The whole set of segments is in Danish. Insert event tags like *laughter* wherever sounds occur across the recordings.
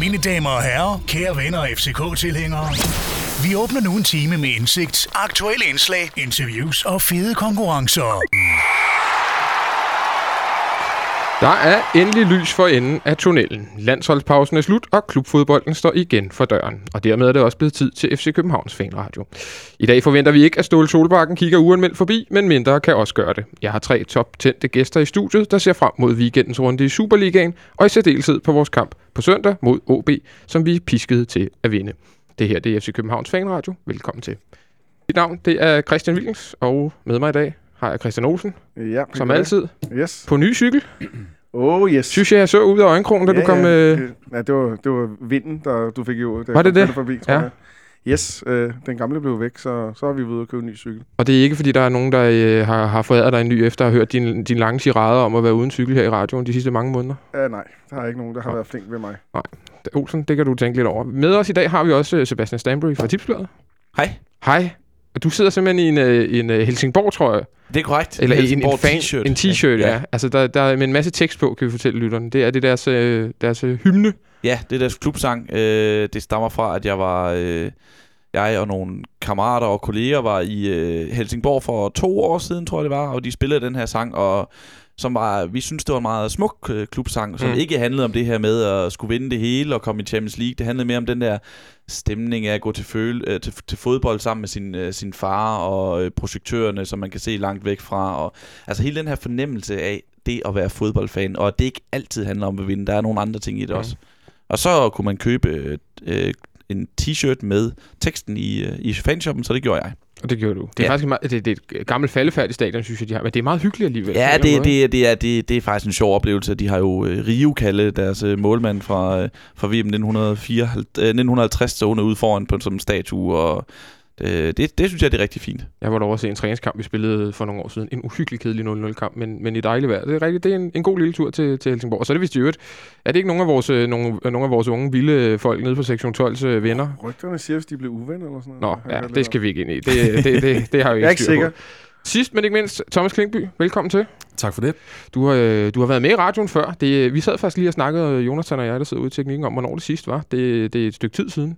Mine damer og herrer, kære venner og FCK-tilhængere. Vi åbner nu en time med indsigt, aktuelle indslag, interviews og fede konkurrencer. Der er endelig lys for enden af tunnelen. Landsholdspausen er slut, og klubfodbolden står igen for døren. Og dermed er det også blevet tid til FC Københavns Fanradio. I dag forventer vi ikke, at Ståle Solbakken kigger uanmeldt forbi, men mindre kan også gøre det. Jeg har tre toptændte gæster i studiet, der ser frem mod weekendens runde i Superligaen, og i særdeleshed på vores kamp på søndag mod OB, som vi piskede pisket til at vinde. Det her det er FC Københavns Fanradio. Velkommen til. Mit navn det er Christian Wilkens, og med mig i dag har jeg Christian Olsen, Ja, som altid, Yes. på ny cykel. Oh, yes. Synes jeg, jeg så ud af øjenkrogen, da ja, du kom... Ja, Øh... det- ja det, var, det var vinden, der du fik jo. Da Var det det? Forbi, tror Ja. jeg. Yes, øh, den gamle blev væk, så, så har vi ude og købe en ny cykel. Og det er ikke, fordi der er nogen, der øh, har, har foræret dig en ny, efter at have hørt din, din lange tirade om at være uden cykel her i radioen de sidste mange måneder. Uh, nej, der er ikke nogen, der har Nå. været flink ved mig. Olsen, det kan du tænke lidt over. Med os i dag har vi også øh, Sebastian Stanbury fra Tipsbladet. Hej. Hej. Du sidder simpelthen i en, øh, en øh, Helsingborg, tror jeg. Det er korrekt. Eller en, en, fan, t-shirt. en t-shirt, ja. ja. Altså, der, der er med en masse tekst på, kan vi fortælle lytterne. Det er det deres, øh, deres øh, hymne. Ja, det er deres klubsang. Øh, det stammer fra, at jeg var... Øh, jeg og nogle kammerater og kolleger var i øh, Helsingborg for to år siden, tror jeg det var, og de spillede den her sang, og som var, vi synes det var en meget smuk øh, klubsang, som Mm. ikke handlede om det her med at skulle vinde det hele og komme i Champions League. Det handlede mere om den der stemning af at gå til, føle, øh, til, til fodbold sammen med sin, øh, sin far og øh, projektørerne, som man kan se langt væk fra. Og, altså hele den her fornemmelse af det at være fodboldfan, og at det ikke altid handler om at vinde. Der er nogle andre ting i det Mm. også. Og så kunne man købe øh, en t-shirt med teksten i, øh, i fanshoppen, så det gjorde jeg. Og det gjorde du. Det er Ja. faktisk meget, det, det er et gammelt faldefærdigt stadion, synes jeg, de har. Men det er meget hyggeligt alligevel. Ja, det, måde. det, det, er, det, det er faktisk en sjov oplevelse. De har jo øh, Rio Kalle, deres øh, målmand fra, øh, fra VM 1954, øh, 1950, stående ude foran på som en statue, og øh, det, det synes jeg, det er rigtig fint. Jeg var derovre at se en træningskamp, vi spillede for nogle år siden. En uhyggelig kedelig 0-0-kamp, men, men i dejligt vejr. Det er rigtigt, det er en, en god lille tur til, til Helsingborg. Og så er det vist i øvrigt, er det ikke nogen af vores, øh, nogle, nogle af vores unge, vilde folk nede på sektion 12's øh, venner? Rygterne siger, hvis de blev uvenner eller sådan noget. Nå, ja, det skal vi ikke ind i. Det, det, det, det har vi Jeg er ikke ikke sikker. på. Sidst, men ikke mindst, Thomas Klingby, velkommen til. Tak for det. Du har, øh, du har været med i radioen før. Det, vi sad faktisk lige og snakkede, Jonathan og jeg, der sidder ude i teknikken, om, hvornår det sidst var. Det, det er et stykke tid siden.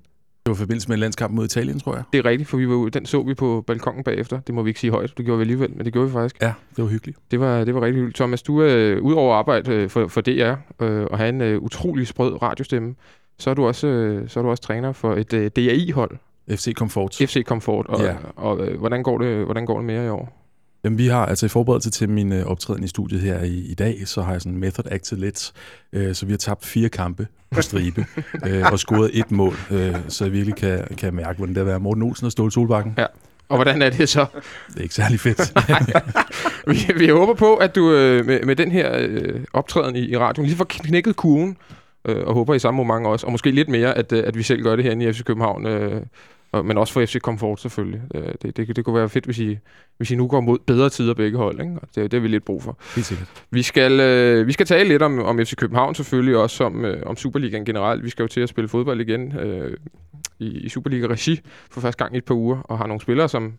Var i forbindelse med landskamp mod Italien, tror jeg. Det er rigtigt, for vi var, ude- den så vi på balkongen bagefter. Det må vi ikke sige højt, det gjorde vi alligevel, men det gjorde vi faktisk. Ja, det var hyggeligt. Det var, det var rigtig hyggeligt. Thomas, du er øh, udover at arbejde øh, for, for DR øh, og have en øh, utrolig sprød radiostemme, så er du også, øh, så er du også træner for et øh, DAI-hold, FC Comfort. FC Comfort. Og, Ja. og øh, hvordan, går det, hvordan går det med jer i år? Jamen, vi har altså i forberedelse til min øh, optræden i studiet her i, i dag, så har jeg sådan method acted lidt. Øh, så vi har tabt fire kampe på stribe *laughs* øh, og scoret et mål, øh, så jeg virkelig kan, kan mærke, hvordan det er at være Morten Olsen og Ståle Solbakken. Og hvordan er det så? Det er ikke særlig fedt. *laughs* vi, vi håber på, at du øh, med, med den her øh, optræden i, i radioen lige får knækket kurven, øh, og håber i samme moment også, og måske lidt mere, at, øh, at vi selv gør det her i FC København, øh, og, men også for FC Comfort selvfølgelig. Øh, det, det, det kunne være fedt, hvis I, hvis I nu går mod bedre tider begge hold, ikke? Og det, det har vi lidt brug for. Helt sikkert. Vi skal, øh, vi skal tale lidt om, om FC København selvfølgelig, også om, øh, om Superligaen generelt. Vi skal jo til at spille fodbold igen øh, i, i Superliga-regi for første gang i et par uger, og har nogle spillere, som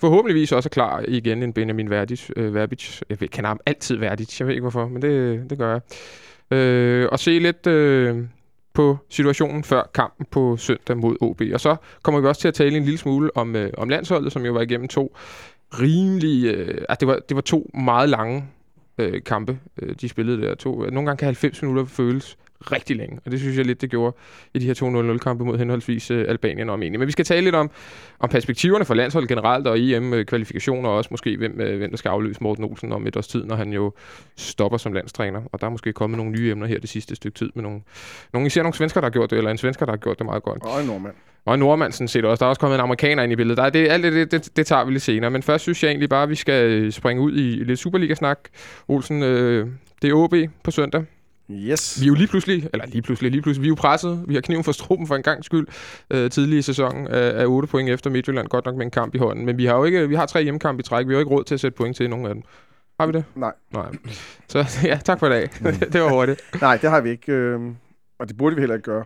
forhåbentligvis også er klar igen en Benjamin Verdic. Øh, Verbic. Jeg ved- kender ham altid Verdic, jeg ved ikke hvorfor, men det, det gør jeg. Øh, og se lidt øh, på situationen før kampen på søndag mod OB. Og så kommer vi også til at tale en lille smule om, øh, om landsholdet, som jo var igennem to rimelig... Øh, at det, var, det var to meget lange øh, kampe, øh, de spillede der. To, øh, nogle gange kan 90 minutter føles rigtig længe, og det synes jeg lidt, det gjorde i de her 2-0-0-kampe mod henholdsvis øh, Albanien og Armenien. Men vi skal tale lidt om, om perspektiverne for landsholdet generelt, og EM-kvalifikationer, og også måske, hvem, øh, hvem der skal afløse Morten Olsen om et års tid, når han jo stopper som landstræner. Og der er måske kommet nogle nye emner her det sidste stykke tid, med nogle, nogle især nogle svensker, der har gjort det, eller en svensker, der har gjort det meget godt. Og en nordmand. Og en nordmand sådan set også. Der er også kommet en amerikaner ind i billedet. Der er det, alt det, det, det, det tager vi lidt senere. Men først synes jeg egentlig bare, at vi skal øh, springe ud i lidt Superliga-snak. Olsen, øh, det er OB på søndag. Yes. Vi er jo lige pludselig, eller lige pludselig, lige pludselig, vi er jo presset. Vi har kniven for struben for en gang skyld øh, tidlig i sæsonen af, af 8 point efter Midtjylland. Godt nok med en kamp i hånden. Men vi har jo ikke, vi har tre hjemmekampe i træk. Vi har jo ikke råd til at sætte point til nogen af dem. Har vi det? Nej. Nej. Så ja, tak for i dag. *laughs* det var hurtigt. Nej, det har vi ikke. Øh, og det burde vi heller ikke gøre.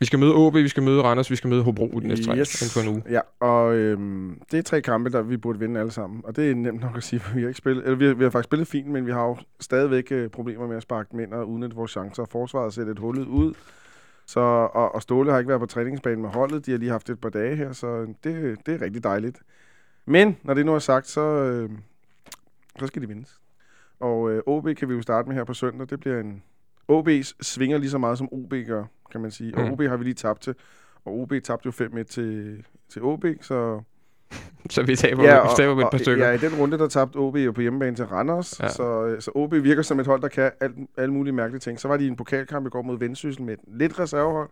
Vi skal møde OB, vi skal møde Randers, vi skal møde Hobro i den næste yes. inden for en uge. Ja, og øhm, det er tre kampe, der vi burde vinde alle sammen. Og det er nemt nok at sige, for vi har ikke spillet, eller vi har, vi har faktisk spillet fint, men vi har jo stadigvæk øh, problemer med at sparke dem ind og udnytte vores chancer. Forsvaret ser lidt hullet ud. Så, og, og Ståle har ikke været på træningsbanen med holdet. De har lige haft et par dage her, så det, det er rigtig dejligt. Men når det nu er sagt, så, øh, så skal de vindes. Og øh, OB kan vi jo starte med her på søndag. Det bliver en... OB's svinger lige så meget, som OB gør, kan man sige. Og Mm. OB har vi lige tabt til. Og OB tabte jo 5-1 til, til OB, så... *laughs* Så vi taber, ja, vi taber med et par stykker. Ja, i den runde, der tabte OB jo på hjemmebane til Randers. Ja. Så, øh, så OB virker som et hold, der kan alt, alle mulige mærkelige ting. Så var de i en pokalkamp i går mod Vendsyssel med et lidt reservehold.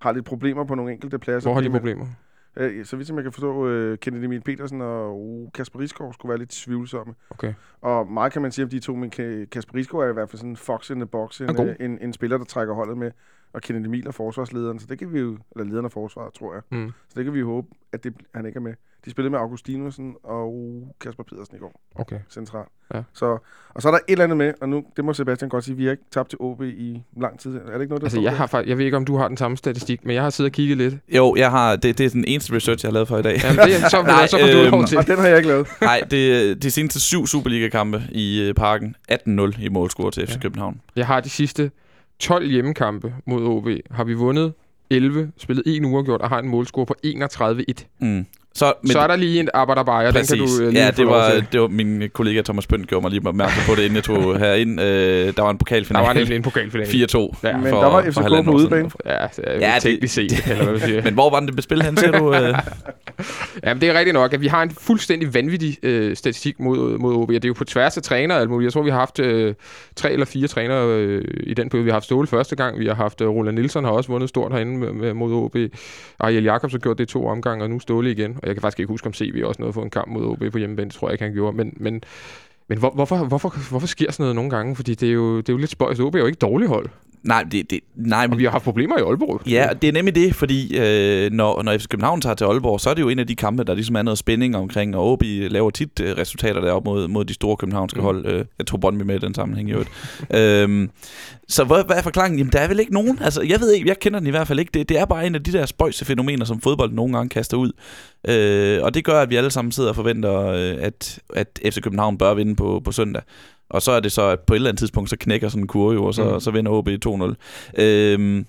Har lidt problemer på nogle enkelte pladser. Hvor har de problemer? Øh, så vidt som jeg kan forstå, øh, Kennedy Emil Petersen og Kasper Risgaard skulle være lidt tvivlsomme. Okay. Og meget kan man sige om de to, men Ka- Kasper Risgaard er i hvert fald sådan en fox in the box, en, god. øh, en, en spiller, der trækker holdet med. Og Kennedy Emil er forsvarslederen, så det kan vi jo, eller lederen af forsvaret, tror jeg. Mm. Så det kan vi jo håbe, at det, han ikke er med. De spillede med Augustinusen og Kasper Pedersen i går, Okay. centralt. Ja. Så, og så er der et eller andet med, og nu, det må Sebastian godt sige, vi har ikke tabt til OB i lang tid. Er det ikke noget, der Altså, jeg, har, jeg ved ikke, om du har den samme statistik, men jeg har siddet og kigget lidt. Jo, jeg har, det, det er den eneste research, jeg har lavet for i dag. Jamen, det, er- så, *laughs* Nej, så får du øhm, lov til. Og den har jeg ikke lavet. *laughs* Nej, det er de seneste syv Superliga-kampe i øh, parken. 18-0 i målscore til FC Ja. København. Jeg har de sidste 12 hjemmekampe mod OB. Har vi vundet 11, spillet en uafgjort og har en målscore på 31-1. Mm. Så, Men så er der lige en arbejderbajer, den kan du øh, lige ja, det var, det var min kollega Thomas Pønt gjorde mig lige opmærksom på det, inden jeg tog *laughs* herind. Øh, der var en Der pokalfinale. var nemlig en pokalfinale. 4-2. Ja, Men for- der var FCK på udebane. Ja, det er Ja, teknisk set, eller hvad man siger. *laughs* Men hvor var den det spil hen, siger du? Øh? *laughs* Jamen, det er rigtigt nok, at vi har en fuldstændig vanvittig øh, statistik mod, mod OB, og det er jo på tværs af træner og alt muligt. Jeg tror, vi har haft øh, tre eller fire trænere øh, i den periode. Vi har haft Ståle første gang, vi har haft øh, Roland Nielsen har også vundet stort herinde med, med, mod OB. Ariel Jacobs har gjort det to omgange, og nu Ståle igen. Jeg kan faktisk ikke huske, om CV også nåede at få en kamp mod OB på hjemmebane. Det tror jeg ikke, han gjorde. Men, men, men hvor, hvorfor, hvorfor, hvorfor sker sådan noget nogle gange? Fordi det er jo, det er jo lidt spøjs. OB er jo ikke dårlig dårligt hold. Nej, det, det, nej, Og vi har haft problemer i Aalborg. Ja, det er nemlig det, fordi øh, når, når FC København tager til Aalborg, så er det jo en af de kampe, der ligesom er noget spænding omkring, og OB laver tit øh, resultater deroppe mod, mod de store københavnske Mm. mm. hold. Øh, jeg tog Brøndby med i den sammenhæng i øvrigt. øhm, så hvad, hvad er forklaringen? Jamen, der er vel ikke nogen. Altså, jeg ved ikke, jeg kender den i hvert fald ikke. Det, det er bare en af de der spøjse fænomener, som fodbold nogle gange kaster ud. Øh, og det gør, at vi alle sammen sidder og forventer, øh, at, at FC København bør vinde på, på søndag. Og så er det så, at på et eller andet tidspunkt, så knækker sådan en kurve jo, og så, Mm. så vinder OB 2-0. Øhm,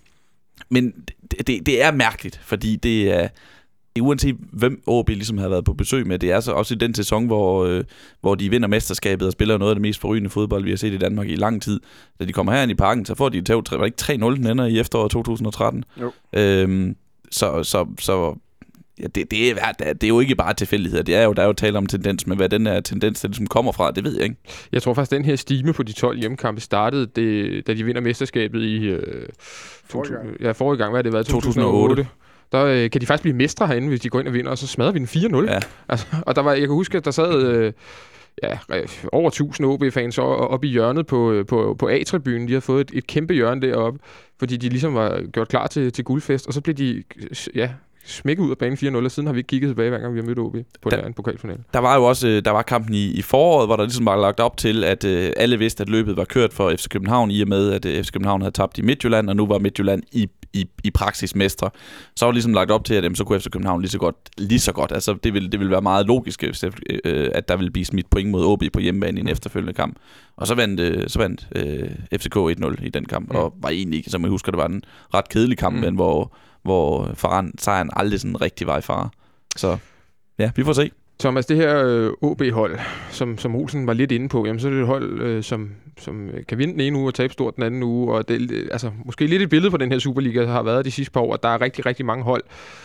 men det, det, det er mærkeligt, fordi det er, uanset hvem OB ligesom har været på besøg med, det er så også i den sæson, hvor, øh, hvor de vinder mesterskabet og spiller noget af det mest forrygende fodbold, vi har set i Danmark i lang tid. Da de kommer herind i parken, så får de et tæv, var det ikke 3-0 den ender i efteråret 2013? Jo. Øhm, så, så, så ja, det, det, er, det er jo ikke bare tilfældigheder. Det er jo, der er jo tale om tendens, men hvad den her tendens der ligesom kommer fra, det ved jeg ikke. Jeg tror faktisk, den her stime på de 12 hjemmekampe startede, det, da de vinder mesterskabet i... Øh, Forrige gang. 2000 Ja, forrige gang. Hvad har det været? 2008. 2008. Der øh, kan de faktisk blive mestre herinde, hvis de går ind og vinder, og så smadrer vi den 4-0. Ja. Altså, og der var, jeg kan huske, at der sad øh, ja, over 1000 OB-fans oppe i hjørnet på, øh, på, på A-tribunen. De havde fået et, et kæmpe hjørne deroppe, fordi de ligesom var gjort klar til, til guldfest, og så blev de ja, smækket ud af banen 4-0, og siden har vi ikke kigget tilbage, hver gang vi har mødt OB på der, en pokalfinale. Der var jo også øh, der var kampen i, i foråret, hvor der ligesom var lagt op til, at øh, alle vidste, at løbet var kørt for FC København, i og med, at øh, FC København havde tabt i Midtjylland, og nu var Midtjylland i, i, i praksis mestre. Så var ligesom lagt op til, at jamen, så kunne FC København lige så godt, lige så godt. Altså, det ville, det ville være meget logisk, øh, at der ville blive smidt point mod OB på hjemmebane i en efterfølgende kamp. Og så vandt, øh, så vandt øh, FCK 1-0 i den kamp, Mm. og var egentlig, som jeg husker, det var en ret kedelig kamp, Mm. men hvor, hvor Faran, sejren aldrig sådan rigtig var i fare. Så ja, vi får se. Thomas, det her øh, OB-hold, som, som Olsen var lidt inde på, jamen, så er det et hold, øh, som, som øh, kan vinde den ene uge og tabe stort den anden uge. Og det, øh, altså, måske lidt et billede på den her Superliga, der har været de sidste par år, at der er rigtig, rigtig mange hold,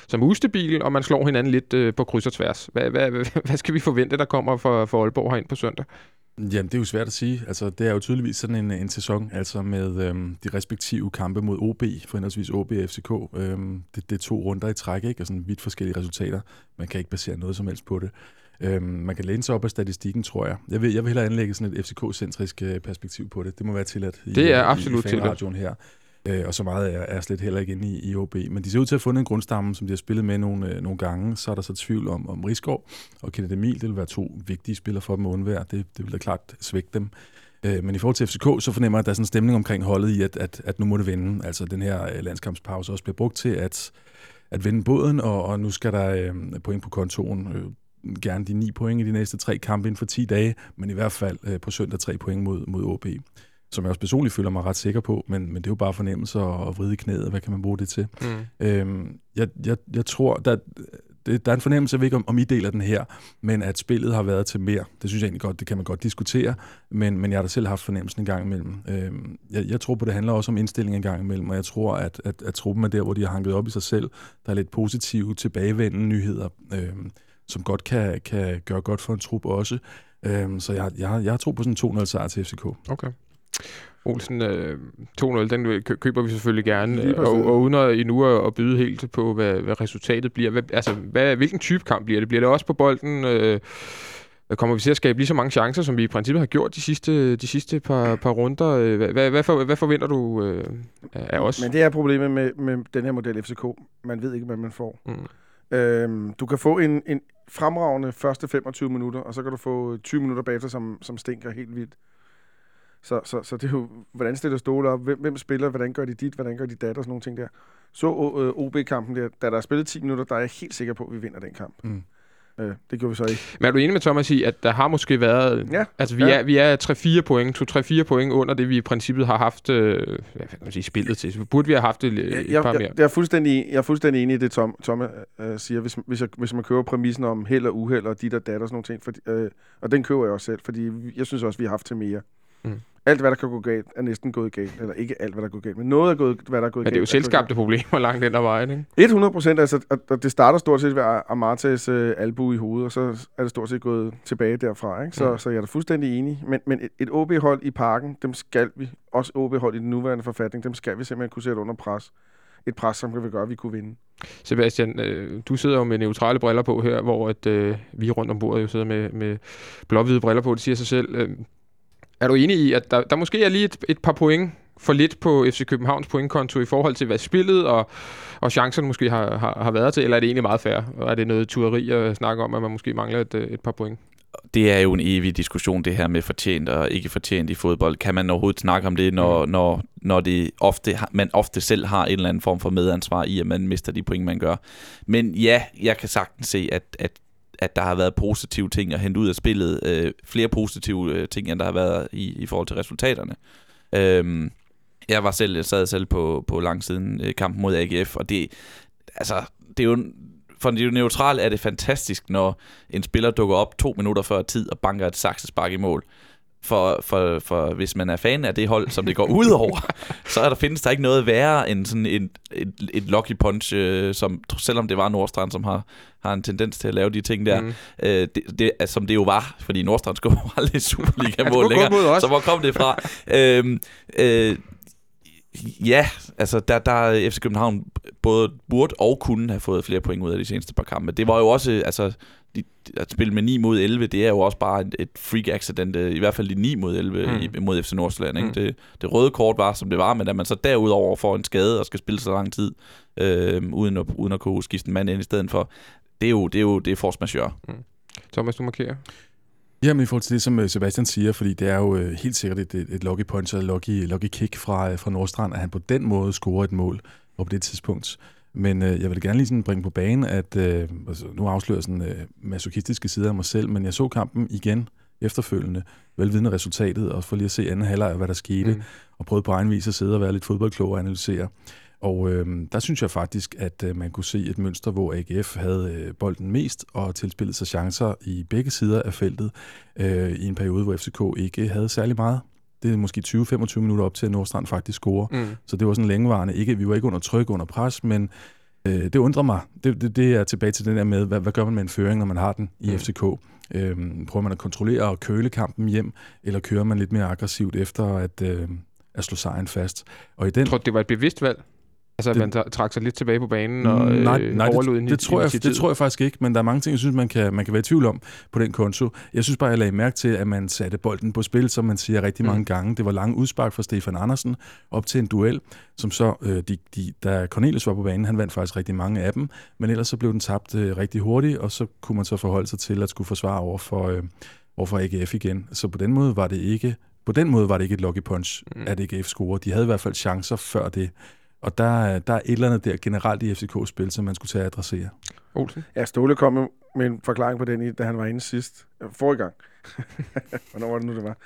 som er ustabile, og man slår hinanden lidt øh, på kryds og tværs. Hvad, hvad, hvad, hvad skal vi forvente, der kommer for, for Aalborg herind på søndag? Jamen, det er jo svært at sige. Altså, det er jo tydeligvis sådan en, en sæson, altså med øhm, de respektive kampe mod OB, for henholdsvis OB og FCK. Øhm, det, det er to runder i træk, ikke? Og sådan vidt forskellige resultater. Man kan ikke basere noget som helst på det. Øhm, man kan læne sig op af statistikken, tror jeg. Jeg vil, jeg vil hellere anlægge sådan et FCK-centrisk øh, perspektiv på det. Det må være tilladt i, Det er i- absolut i, i her. Øh, og så meget er, er jeg slet heller ikke inde i, i OB. Men de ser ud til at have fundet en grundstamme, som de har spillet med nogle, øh, nogle gange. Så er der så tvivl om, om Rigsgaard og Kenneth Emil. Det vil være to vigtige spillere for dem at undvære. Det, det vil da klart svække dem. Øh, men i forhold til FCK, så fornemmer jeg, at der er sådan en stemning omkring holdet i, at, at, at nu må det vinde. Altså den her øh, landskampspause også bliver brugt til at, at vinde båden, og, og nu skal der øh, point på kontoen. Øh, gerne de 9 point i de næste tre kampe inden for 10 dage, men i hvert fald øh, på søndag tre point mod, mod OB som jeg også personligt føler mig ret sikker på, men, men det er jo bare fornemmelser og vride knæet, hvad kan man bruge det til? Mm. Øhm, jeg, jeg, jeg tror, der, det, der er en fornemmelse, jeg ved ikke, om, om I deler den her, men at spillet har været til mere. Det synes jeg egentlig godt, det kan man godt diskutere, men, men jeg har da selv haft fornemmelsen en gang imellem. Øhm, jeg, jeg tror på, det handler også om indstilling en gang imellem, og jeg tror, at, at, at truppen er der, hvor de har hanket op i sig selv. Der er lidt positive, tilbagevendende nyheder, øhm, som godt kan, kan gøre godt for en trup også. Øhm, så jeg, jeg, jeg har tro på sådan en 2-0 sejr til FCK. Okay. Olsen, øh, 2-0, den køber vi selvfølgelig gerne, og, og uden at, endnu at, byde helt på, hvad, hvad resultatet bliver. Hvad, altså, hvad, hvilken type kamp bliver det? Bliver det også på bolden? Øh, kommer vi til at skabe lige så mange chancer, som vi i princippet har gjort de sidste, de sidste par, par runder? Øh, hvad, hvad, hvad, for, hvad forventer du øh, af os? Men det er problemet med, med den her model FCK. Man ved ikke, hvad man får. Mm. Øhm, du kan få en, en fremragende første 25 minutter, og så kan du få 20 minutter bagefter, som, som stinker helt vildt. Så, så, så det er jo, hvordan stiller Ståle op, hvem, hvem spiller, hvordan gør de dit, hvordan gør de dat og sådan nogle ting der. Så OB-kampen der, da der er spillet 10 minutter, der er jeg helt sikker på, at vi vinder den kamp. Mm. Øh, det gjorde vi så ikke. Men er du enig med Thomas i, at der har måske været... Ja. Altså, vi, ja. er, vi er 3-4 point, 2-3-4 point under det, vi i princippet har haft øh, hvad kan man sige, spillet til. Så burde vi have haft det et jeg, par jeg, mere. Jeg er fuldstændig, jeg er fuldstændig enig i det, Tom, Tom øh, siger. Hvis, hvis, jeg, hvis man køber præmissen om held og uheld og dit og dat og sådan nogle ting, for, øh, og den køber jeg også selv, fordi jeg synes også, vi har haft til mere. Mm alt, hvad der kan gå galt, er næsten gået galt. Eller ikke alt, hvad der er gået galt, men noget er gået, hvad der er gået galt. Men det er jo selvskabte problemer langt ind ad vejen, ikke? 100 procent. Altså, og det starter stort set ved Amartes øh, albu i hovedet, og så er det stort set gået tilbage derfra. Ikke? Så, mm. så jeg er da fuldstændig enig. Men, men et, et OB-hold i parken, dem skal vi, også OB-hold i den nuværende forfatning, dem skal vi simpelthen kunne sætte under pres. Et pres, som vil gøre, at vi kunne vinde. Sebastian, øh, du sidder jo med neutrale briller på her, hvor at, øh, vi rundt om bordet jo sidder med, med blå-hvide briller på. Det siger sig selv. Øh, er du enig i, at der, der måske er lige et, et par point for lidt på FC Københavns pointkonto i forhold til, hvad spillet og, og chancerne måske har, har, har været til, eller er det egentlig meget fair? Og er det noget tueri at snakke om, at man måske mangler et, et par point? Det er jo en evig diskussion, det her med fortjent og ikke fortjent i fodbold. Kan man overhovedet snakke om det, når, mm. når, når det ofte, man ofte selv har en eller anden form for medansvar i, at man mister de point, man gør? Men ja, jeg kan sagtens se, at, at at der har været positive ting at hente ud af spillet. Øh, flere positive øh, ting, end der har været i, i forhold til resultaterne. Øh, jeg var selv, jeg sad selv på, på langsiden øh, kampen mod AGF, og det, altså, det er jo for det neutral er det fantastisk, når en spiller dukker op to minutter før tid og banker et saksespark i mål for, for, for hvis man er fan af det hold, som det går ud over, *laughs* så er der, findes der ikke noget værre end sådan et, et, et lucky punch, øh, som, selvom det var Nordstrand, som har, har en tendens til at lave de ting der, mm. øh, det, det, altså, som det jo var, fordi Nordstrand skulle aldrig *laughs* Superliga-mål længere, så hvor kom det fra? øhm, øh, Ja, altså der, der FC København både burde og kunne have fået flere point ud af de seneste par kampe. Det var jo også, altså de, at spille med 9 mod 11, det er jo også bare et, et freak accident, øh, i hvert fald de 9 mod 11 mm. i, mod FC Nordsjælland. Ikke? Mm. Det, det røde kort var, som det var, men at man så derudover får en skade og skal spille så lang tid, øh, uden, at, uden at kunne skifte en mand ind i stedet for, det er jo, det er jo det er force majeure. Mm. Thomas, du markerer. Jamen i forhold til det, som øh, Sebastian siger, fordi det er jo øh, helt sikkert et, et, et lucky punch og lucky, lucky kick fra, fra Nordstrand, at han på den måde scorer et mål på det tidspunkt. Men øh, jeg vil gerne lige sådan bringe på banen, at øh, altså, nu afslører jeg sådan øh, masochistiske sider af mig selv, men jeg så kampen igen efterfølgende, velvidende resultatet, og for lige at se anden halvleg hvad der skete, mm. og prøvede på egen vis at sidde og være lidt fodboldklog og analysere. Og øh, der synes jeg faktisk, at øh, man kunne se et mønster, hvor AGF havde øh, bolden mest og tilspillet sig chancer i begge sider af feltet øh, i en periode, hvor FCK ikke havde særlig meget det er måske 20-25 minutter op til, at Nordstrand faktisk scorer. Mm. Så det var sådan længevarende. Ikke, vi var ikke under tryk, under pres, men øh, det undrer mig. Det, det, det er tilbage til den der med, hvad, hvad gør man med en føring, når man har den i mm. FCK? Øhm, prøver man at kontrollere og køle kampen hjem, eller kører man lidt mere aggressivt efter at, øh, at slå sejren fast? Og i den, jeg tror, det var et bevidst valg. Altså, at det, man trak sig lidt tilbage på banen og mm, nej, øh, nej, overlod det, det, tror jeg, det tror jeg faktisk ikke, men der er mange ting, jeg synes, man kan, man kan være i tvivl om på den konto. Jeg synes bare, jeg lagde mærke til, at man satte bolden på spil, som man siger rigtig mm. mange gange. Det var lange udspark fra Stefan Andersen op til en duel, som så, øh, de, de, da Cornelius var på banen, han vandt faktisk rigtig mange af dem, men ellers så blev den tabt øh, rigtig hurtigt, og så kunne man så forholde sig til at skulle forsvare over for, øh, over for AGF igen. Så på den måde var det ikke på den måde var det ikke et lucky punch, Mm. mm. at AGF scorede. De havde i hvert fald chancer før det. Og der, der er et eller andet der generelt i FCK-spil, som man skulle tage at adressere. Olsen? Ja, Ståle kom med en forklaring på den, i- da han var inde sidst. Øh, Forrige gang. *laughs* Hvornår var det nu, det var?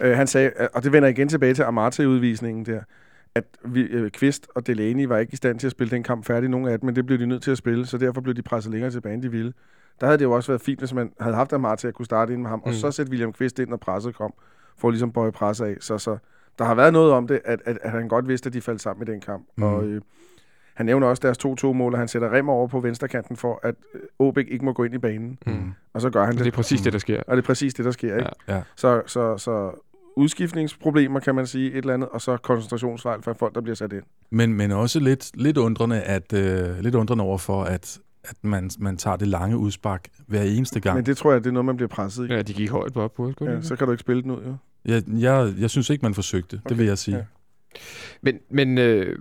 øh, han sagde, øh, og det vender igen tilbage til Amarte-udvisningen der, at vi, øh, Kvist og Delaney var ikke i stand til at spille den kamp færdig, nogen af dem, men det blev de nødt til at spille, så derfor blev de presset længere tilbage, end de ville. Der havde det jo også været fint, hvis man havde haft Amarte at kunne starte ind med ham, mm. og så sætte William Kvist ind, når presset kom, for at ligesom bøje presset af. Så, så der har været noget om det, at, at, at han godt vidste, at de faldt sammen i den kamp. Mm. Mm. Og øh, han nævner også deres 2-2-mål, og han sætter Remmer over på venstrekanten for, at øh, Åbæk ikke må gå ind i banen. Mm. Og så gør han Det er det. præcis det, der sker. Og det er præcis det, der sker. Ikke? Ja. Ja. Så, så, så udskiftningsproblemer, kan man sige, et eller andet, og så koncentrationsfejl for folk, der bliver sat ind. Men, men også lidt, lidt undrende, at, øh, lidt undrende over for, at, at man, man tager det lange udspark hver eneste gang. Men det tror jeg, det er noget, man bliver presset i. Ja, de gik højt på op på, Ja, så kan du ikke spille den ud, jo. Jeg, jeg, jeg synes ikke, man forsøgte. Okay. Det vil jeg sige. Ja. Men, men øh,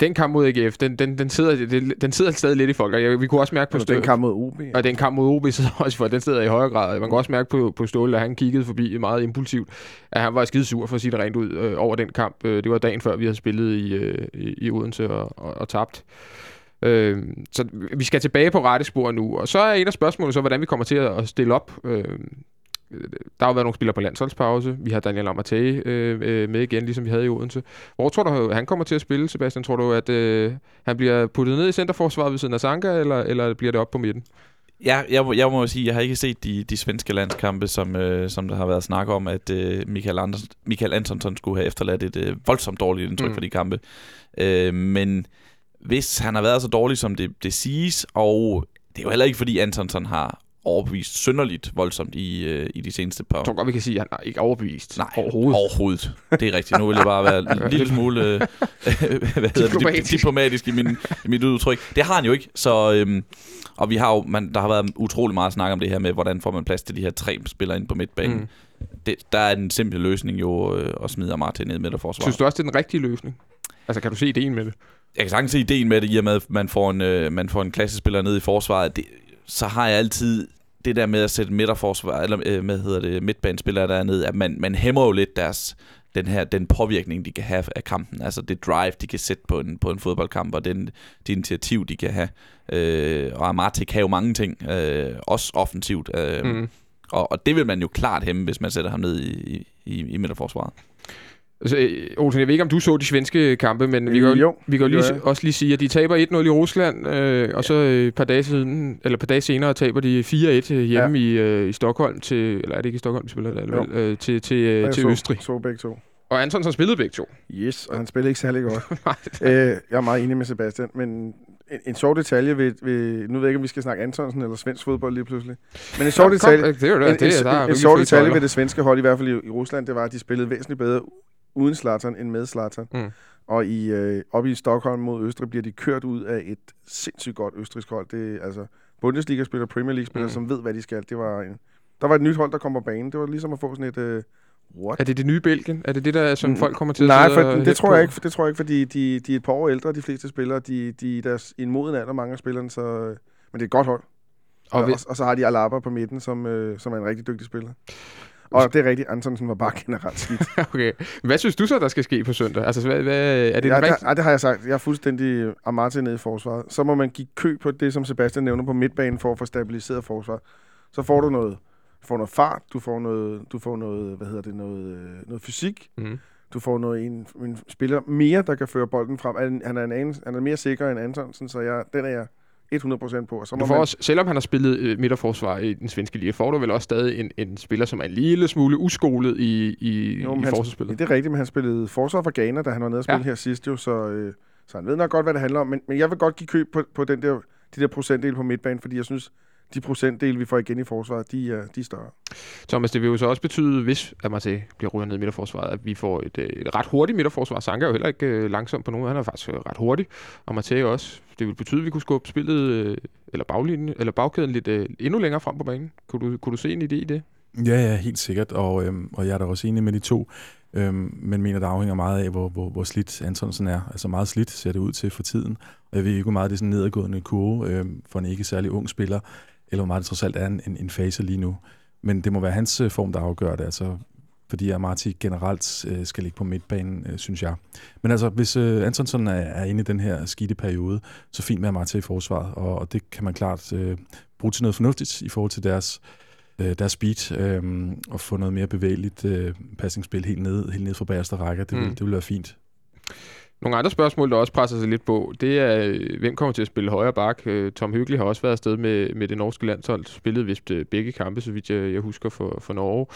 den kamp mod AGF, den, den, den, sidder, den, sidder stadig lidt i folk, og jeg, vi kunne også mærke på Altså, den Ståle, kamp mod OB. Ja. og den kamp mod OB sidder *laughs* også folk, den sidder i højere grad. Man kan også mærke på, på Ståle, at han kiggede forbi meget impulsivt, at han var skide sur for at sige det rent ud øh, over den kamp. Øh, det var dagen før, vi havde spillet i, øh, i, Odense og, og, og tabt. Øh, så vi skal tilbage på rette spor nu, og så er en af spørgsmålene så, hvordan vi kommer til at at stille op. Øh, der har jo været nogle spillere på landsholdspause. Vi har Daniel Amatei øh, øh, med igen, ligesom vi havde i Odense. Hvor tror du, han kommer til at spille, Sebastian? Tror du, at øh, han bliver puttet ned i centerforsvaret ved siden af Sanka, eller, eller bliver det op på midten? Ja, jeg, må- jeg må sige, jeg har ikke set de, de svenske landskampe, som, øh, som der har været snak om, at øh, Michael, Anders, Michael Antonsson skulle have efterladt et øh, voldsomt dårligt indtryk mm. for de kampe. Øh, men hvis han har været så dårlig, som det, det siges, og det er jo heller ikke, fordi Antonsson har overbevist synderligt voldsomt i, øh, i de seneste par Jeg tror godt, vi kan sige, at han er ikke overbevist Nej, overhovedet. Overhovedet. Det er rigtigt. Nu vil jeg bare være *laughs* en lille smule øh, *laughs* hvad hedder det, Diplomatisk. dip- diplomatisk i, min, i mit udtryk. Det har han jo ikke. Så, øhm, og vi har jo, man, der har været utrolig meget snak om det her med, hvordan får man plads til de her tre spillere ind på midtbanen. Mm. Det, der er den simple løsning jo øh, at smide Amarte ned i midterforsvaret. Synes du også, det er den rigtige løsning? Altså, kan du se ideen med det? Jeg kan sagtens se ideen med det, i og med, at man får en, øh, man får en klassespiller ned i forsvaret. Det, så har jeg altid det der med at sætte midterforsvar, eller øh, hvad hedder det, midtbanespillere dernede, at man, man hæmmer jo lidt deres, den her, den påvirkning, de kan have af kampen. Altså det drive, de kan sætte på en, på en fodboldkamp, og den, det initiativ, de kan have. Øh, og Amarte kan jo mange ting, øh, også offensivt. Øh. Mm. og, og det vil man jo klart hæmme, hvis man sætter ham ned i, i, i midterforsvaret. Altså, øh, Olsen, jeg ved ikke, om du så de svenske kampe, men vi kan jo, Jo, vi kan jo lige, også lige sige, at de taber 1-0 i Rusland, øh, og så øh, et par dage, siden, eller et par dage senere taber de 4-1 hjemme ja. i, øh, i Stockholm til, eller er det ikke i Stockholm, de spiller vel, øh, til, til, øh, til så, Østrig. så begge to. Og Anton har spillet begge to. Yes, og han spiller ikke særlig godt. *laughs* øh, jeg er meget enig med Sebastian, men en, en sjov detalje ved, ved... Nu ved jeg ikke, om vi skal snakke Antonsen eller svensk fodbold lige pludselig. Men en sjov detalje, kom, det er en, det, en, det, er- der er en, en sjov detalje ved det svenske hold, i hvert fald i, i Rusland, det var, at de spillede væsentligt bedre uden Zlatan end med Zlatan. Mm. Og i, øh, oppe i Stockholm mod Østrig bliver de kørt ud af et sindssygt godt østrigsk hold. Det er altså Bundesliga-spillere, Premier League-spillere, Mm. som ved, hvad de skal. Det var en, der var et nyt hold, der kom på banen. Det var ligesom at få sådan et... Øh, what? Er det det nye Belgien? Er det det, der, som Mm, folk kommer til Nej, at sidde for, det tror på? jeg ikke. Det tror jeg ikke, fordi de, de er et par år ældre, de fleste spillere. De, de er i deres, i en moden alder, mange af spillerne. Så, øh, men det er et godt hold. Og Og, og, og så har de Alaba på midten, som, øh, som er en rigtig dygtig spiller. Og det er rigtigt, Antonsen var bare generelt skidt. *laughs* okay. Hvad synes du så, der skal ske på søndag? Altså, hvad, hvad, er det ja, det, ej, det har jeg sagt. Jeg er fuldstændig Amarte nede i forsvaret. Så må man give kø på det, som Sebastian nævner på midtbanen, for at få stabiliseret forsvaret. Så får du noget, får noget fart, du får noget, du får noget, hvad hedder det, noget, øh, noget fysik, Mm. du får noget, en, en spiller mere, der kan føre bolden frem. Han, han, er, en, han er mere sikker end Antonsen, så jeg, den er jeg 100% på. Og så må Du får man, også, selvom han har spillet øh, midterforsvar i den svenske liga, får du vel også stadig en, en spiller, som er en lille smule uskolet i, i, Jo, i forsvarsspillet. Ja, det er rigtigt, men han spillede forsvar for Ghana, da han var nede og spille ja. her sidst jo, så, øh, så han ved nok godt, hvad det handler om. Men, men jeg vil godt give køb på, på den der, de der procentdel på midtbanen, fordi jeg synes, de procentdele, vi får igen i forsvaret, de er, de er større. Thomas, det vil jo så også betyde, hvis Amate bliver rykket ned i midterforsvaret, at vi får et, øh, et ret hurtigt midterforsvar. Sanka er jo heller ikke øh, langsom på nogen. Han er faktisk øh, ret hurtig. Og Matej også. Det vil betyde, at vi kunne skubbe spillet, øh, eller, baglinjen, eller bagkæden lidt øh, endnu længere frem på banen. Kunne du, kunne du se en idé i det? Ja, ja, helt sikkert, og, øhm, og jeg er da også enig med de to, øhm, men mener, der afhænger meget af, hvor, hvor, hvor slidt Antonsen er. Altså meget slidt ser det ud til for tiden. Og jeg ved ikke, hvor meget det er sådan en nedadgående kurve øhm, for en ikke særlig ung spiller, eller hvor meget det trods alt er en, en, en fase lige nu. Men det må være hans øh, form, der afgør det. Altså, fordi Amati generelt øh, skal ligge på midtbanen, øh, synes jeg. Men altså, hvis øh, Antonsson er, er inde i den her skidte periode, så fint med Amati i forsvaret, og, og det kan man klart øh, bruge til noget fornuftigt i forhold til deres øh, deres speed øh, og få noget mere bevægeligt øh, passningsspil helt ned, helt ned fra bagerste række. Det, vil, Mm. det vil være fint. Nogle andre spørgsmål, der også presser sig lidt på, det er, øh, hvem kommer til at spille højre bak? Øh, Tom Hyggelig har også været afsted med, med det norske landshold, spillet vist øh, begge kampe, så vidt jeg, jeg husker for, for Norge.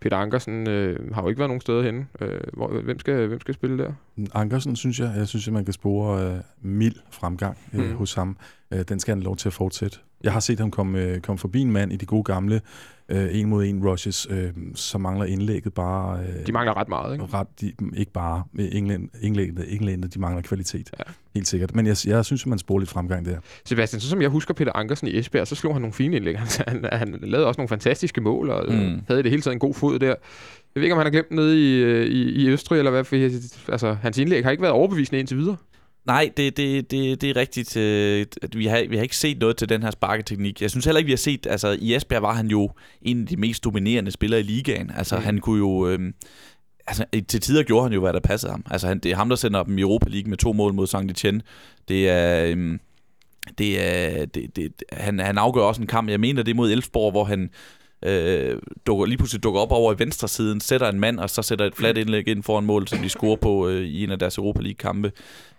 Peter Ankersen øh, har jo ikke været nogen steder henne. Øh, hvor, hvem, skal, hvem skal spille der? Ankersen, synes jeg, jeg synes, at man kan spore øh, mild fremgang øh, Mm. hos ham. Øh, den skal han lov til at fortsætte. Jeg har set ham komme, øh, komme forbi en mand i de gode gamle øh, en mod en rushes, øh, så mangler indlægget bare... Øh, De mangler ret meget, ikke? ret, de, ikke bare med England, England, England, de mangler kvalitet. Ja. Helt sikkert. Men jeg, jeg synes, at man sporer lidt fremgang der. Sebastian, så som jeg husker Peter Ankersen i Esbjerg, så slog han nogle fine indlæg. Han, han, han lavede også nogle fantastiske mål, og mm. Havde i det hele taget en god fod der. Jeg ved ikke, om han har glemt nede i, øh, i, i Østrig, eller hvad, for altså, hans indlæg har ikke været overbevisende indtil videre. Nej, det, det, det, det er rigtigt. øh, Vi har, vi har ikke set noget til den her sparketeknik. Jeg synes heller ikke, vi har set... Altså, i Esbjerg var han jo en af de mest dominerende spillere i ligaen. Altså, Mm. mm. han kunne jo... Øh, altså, til tider gjorde han jo, hvad der passede ham. Altså, han, det er ham, der sender dem i Europa League med to mål mod Saint Etienne. Det er... Øh, det er, det, det, han, han afgør også en kamp. Jeg mener, det er mod Elfsborg, hvor han øh, dukker, lige pludselig dukker op over i venstre siden, sætter en mand, og så sætter et fladt indlæg ind foran mål, som de scorer på øh, i en af deres Europa League-kampe.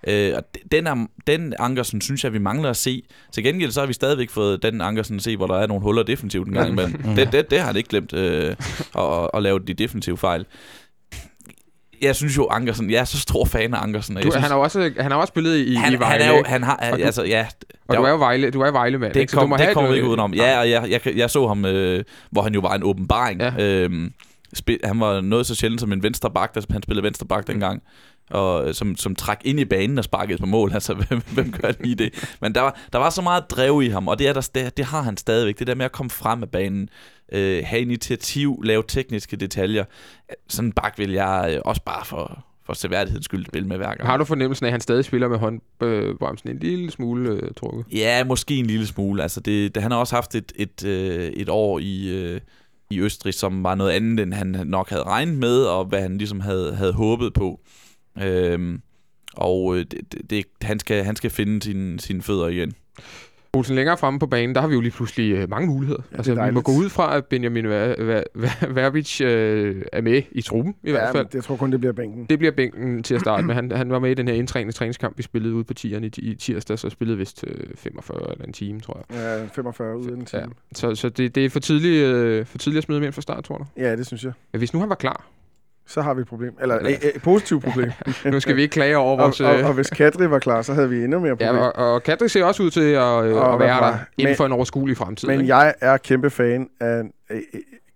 Øh, og den, er, den Ankersen synes jeg, vi mangler at se. Til gengæld så har vi stadigvæk fået den Ankersen at se, hvor der er nogle huller defensivt en gang imellem. det, det, det har han ikke glemt øh, at, at lave de defensive fejl. Jeg synes jo, Ankersen, jeg er så stor fan af Ankersen. og Du, jeg synes, han, har også, han har også spillet i, han, i han Vejle. er jo, han har, Og du- altså, ja, og der du var- er jo Vejle, du er Vejle mand, det, ikke? Så du kom, må det kommer vi ikke udenom. Ja, og jeg, jeg, jeg så ham, øh, hvor han jo var en åbenbaring. Ja. Øhm, spil, han var noget så sjældent som en venstre bak, der han spillede venstre bak dengang. Og øh, som, som trak ind i banen og sparkede på mål. *laughs* Altså, hvem, hvem gør lige det? Men der var, der var så meget drev i ham, og det, er der, det, det har han stadigvæk. Det der med at komme frem af banen, øh, have initiativ, lave tekniske detaljer. Sådan en bak vil jeg øh, også bare for, for seværdighedens skyld spille med hver gang. Har du fornemmelsen af, at han stadig spiller med håndbremsen en lille smule øh, trukket? Ja, måske en lille smule. Altså det, det, han har også haft et, et, øh, et år i, øh, i Østrig, som var noget andet, end han nok havde regnet med, og hvad han ligesom havde, havde håbet på. Øhm, og øh, det, det, han, skal, han skal finde sine, sine fødder igen. Olsen, længere fremme på banen, der har vi jo lige pludselig øh, mange muligheder. Ja, altså, vi må gå ud fra, at Benjamin Ver- Ver- Ver- Verbic øh, er med i truppen, i hvert fald. jeg tror kun, det bliver bænken. Det bliver bænken til at starte med. Han, han var med i den her indtrænende træningskamp, vi spillede ude på tieren i, i tirsdag, så spillede vist øh, 45 eller en time, tror jeg. Ja, 45 ud af en time. Ja. Så, så det, det er for tidligt, øh, for tidligt at smide ham ind fra start, tror du? Ja. det synes jeg. Hvis nu han var klar. Så har vi et problem. Eller Ja. et, et positivt *laughs* problem. Nu skal vi ikke klage over og, vores... og, øh, og hvis Kadri var klar, så havde vi endnu mere problem. Ja, og, og Kadri ser også ud til at, øh, Og at være der inden men- for en overskuelig fremtid. Men ikke? jeg er kæmpe fan af øh,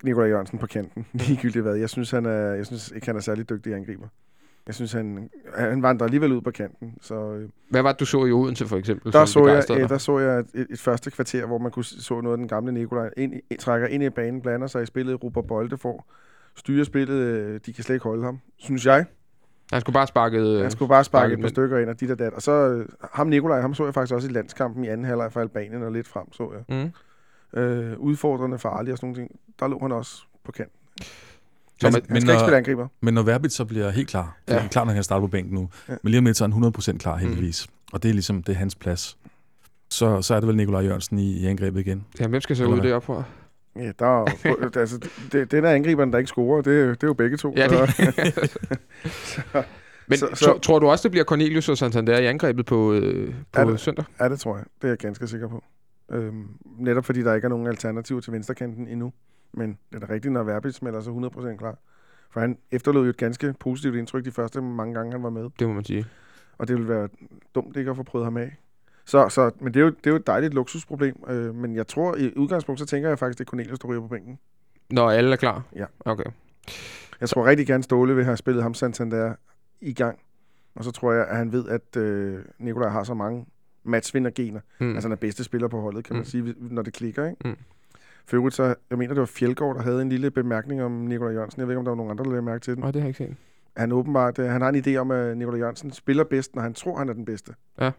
Nikolaj Jørgensen på kanten. *laughs* Ligegyldigt hvad. Jeg synes, han er, jeg synes ikke, han er særlig dygtig angriber. Jeg synes, han, han vandrer alligevel ud på kanten. Så Hvad var det, du så i Odense for eksempel? der, så jeg, dig? der så jeg et, et, første kvarter, hvor man kunne så noget af den gamle Nikolaj. Ind, trækker ind i banen, blander sig i spillet, Ruber Bolde får styrer spillet. øh, De kan slet ikke holde ham, synes jeg. Han skulle bare sparke... Øh, Han skulle bare sparke sparket et par stykker ind, og dit og dat. Og så øh, ham Nikolaj, ham så jeg faktisk også i landskampen i anden halvleg for Albanien og lidt frem, så jeg. Mm. Øh, udfordrende farlig og sådan nogle ting. Der lå han også på kanten. Så Men, han men skal ikke når- spille angriber. Men når Verbit så bliver helt klar, Ja. er klar, når han kan starte på bænken nu, Ja. men lige om lidt så er han 100% klar heldigvis. Mm. Og det er ligesom, det er hans plads. Så, så er det vel Nikolaj Jørgensen i, i angrebet igen. Ja, hvem skal så ud deroppe fra? Ja, der er, *laughs* altså, det, den er angriberen, der ikke scorer, det, er- det er jo begge to. Ja, det- Så, *laughs* Men Så- så, tror du også, det bliver Cornelius og Santander i angrebet på, øh, Er på det- søndag? ja, det tror jeg. Det er jeg ganske sikker på. Øhm, netop fordi der ikke er nogen alternativer til venstrekanten endnu. Men det er da rigtigt, når Verbitz melder sig 100% klar. For han efterlod jo et ganske positivt indtryk de første mange gange, han var med. Det må man sige. Og det ville være dumt ikke at få prøvet ham af. Så, så, men det er, jo, det er jo et dejligt luksusproblem. Øh, men jeg tror, i udgangspunkt, så tænker jeg faktisk, det er Cornelius, der ryger på bænken. Når alle er klar? Ja. Okay. Jeg tror rigtig gerne, Ståle vil have spillet ham Santander i gang. Og så tror jeg, at han ved, at øh, Nikolaj har så mange matchvindergener. Hmm. Mm. Altså han er bedste spiller på holdet, kan man Mm. sige, når det klikker. Ikke? Mm. For øvrigt, så, jeg mener, det var Fjeldgaard, der havde en lille bemærkning om Nikolaj Jørgensen. Jeg ved ikke, om der var nogen andre, der lagde mærke til den. Nej, det har jeg ikke set. Han åbenbart, øh, han har en idé om, at Nikolaj Jørgensen spiller bedst, når han tror, han er den bedste. Ja.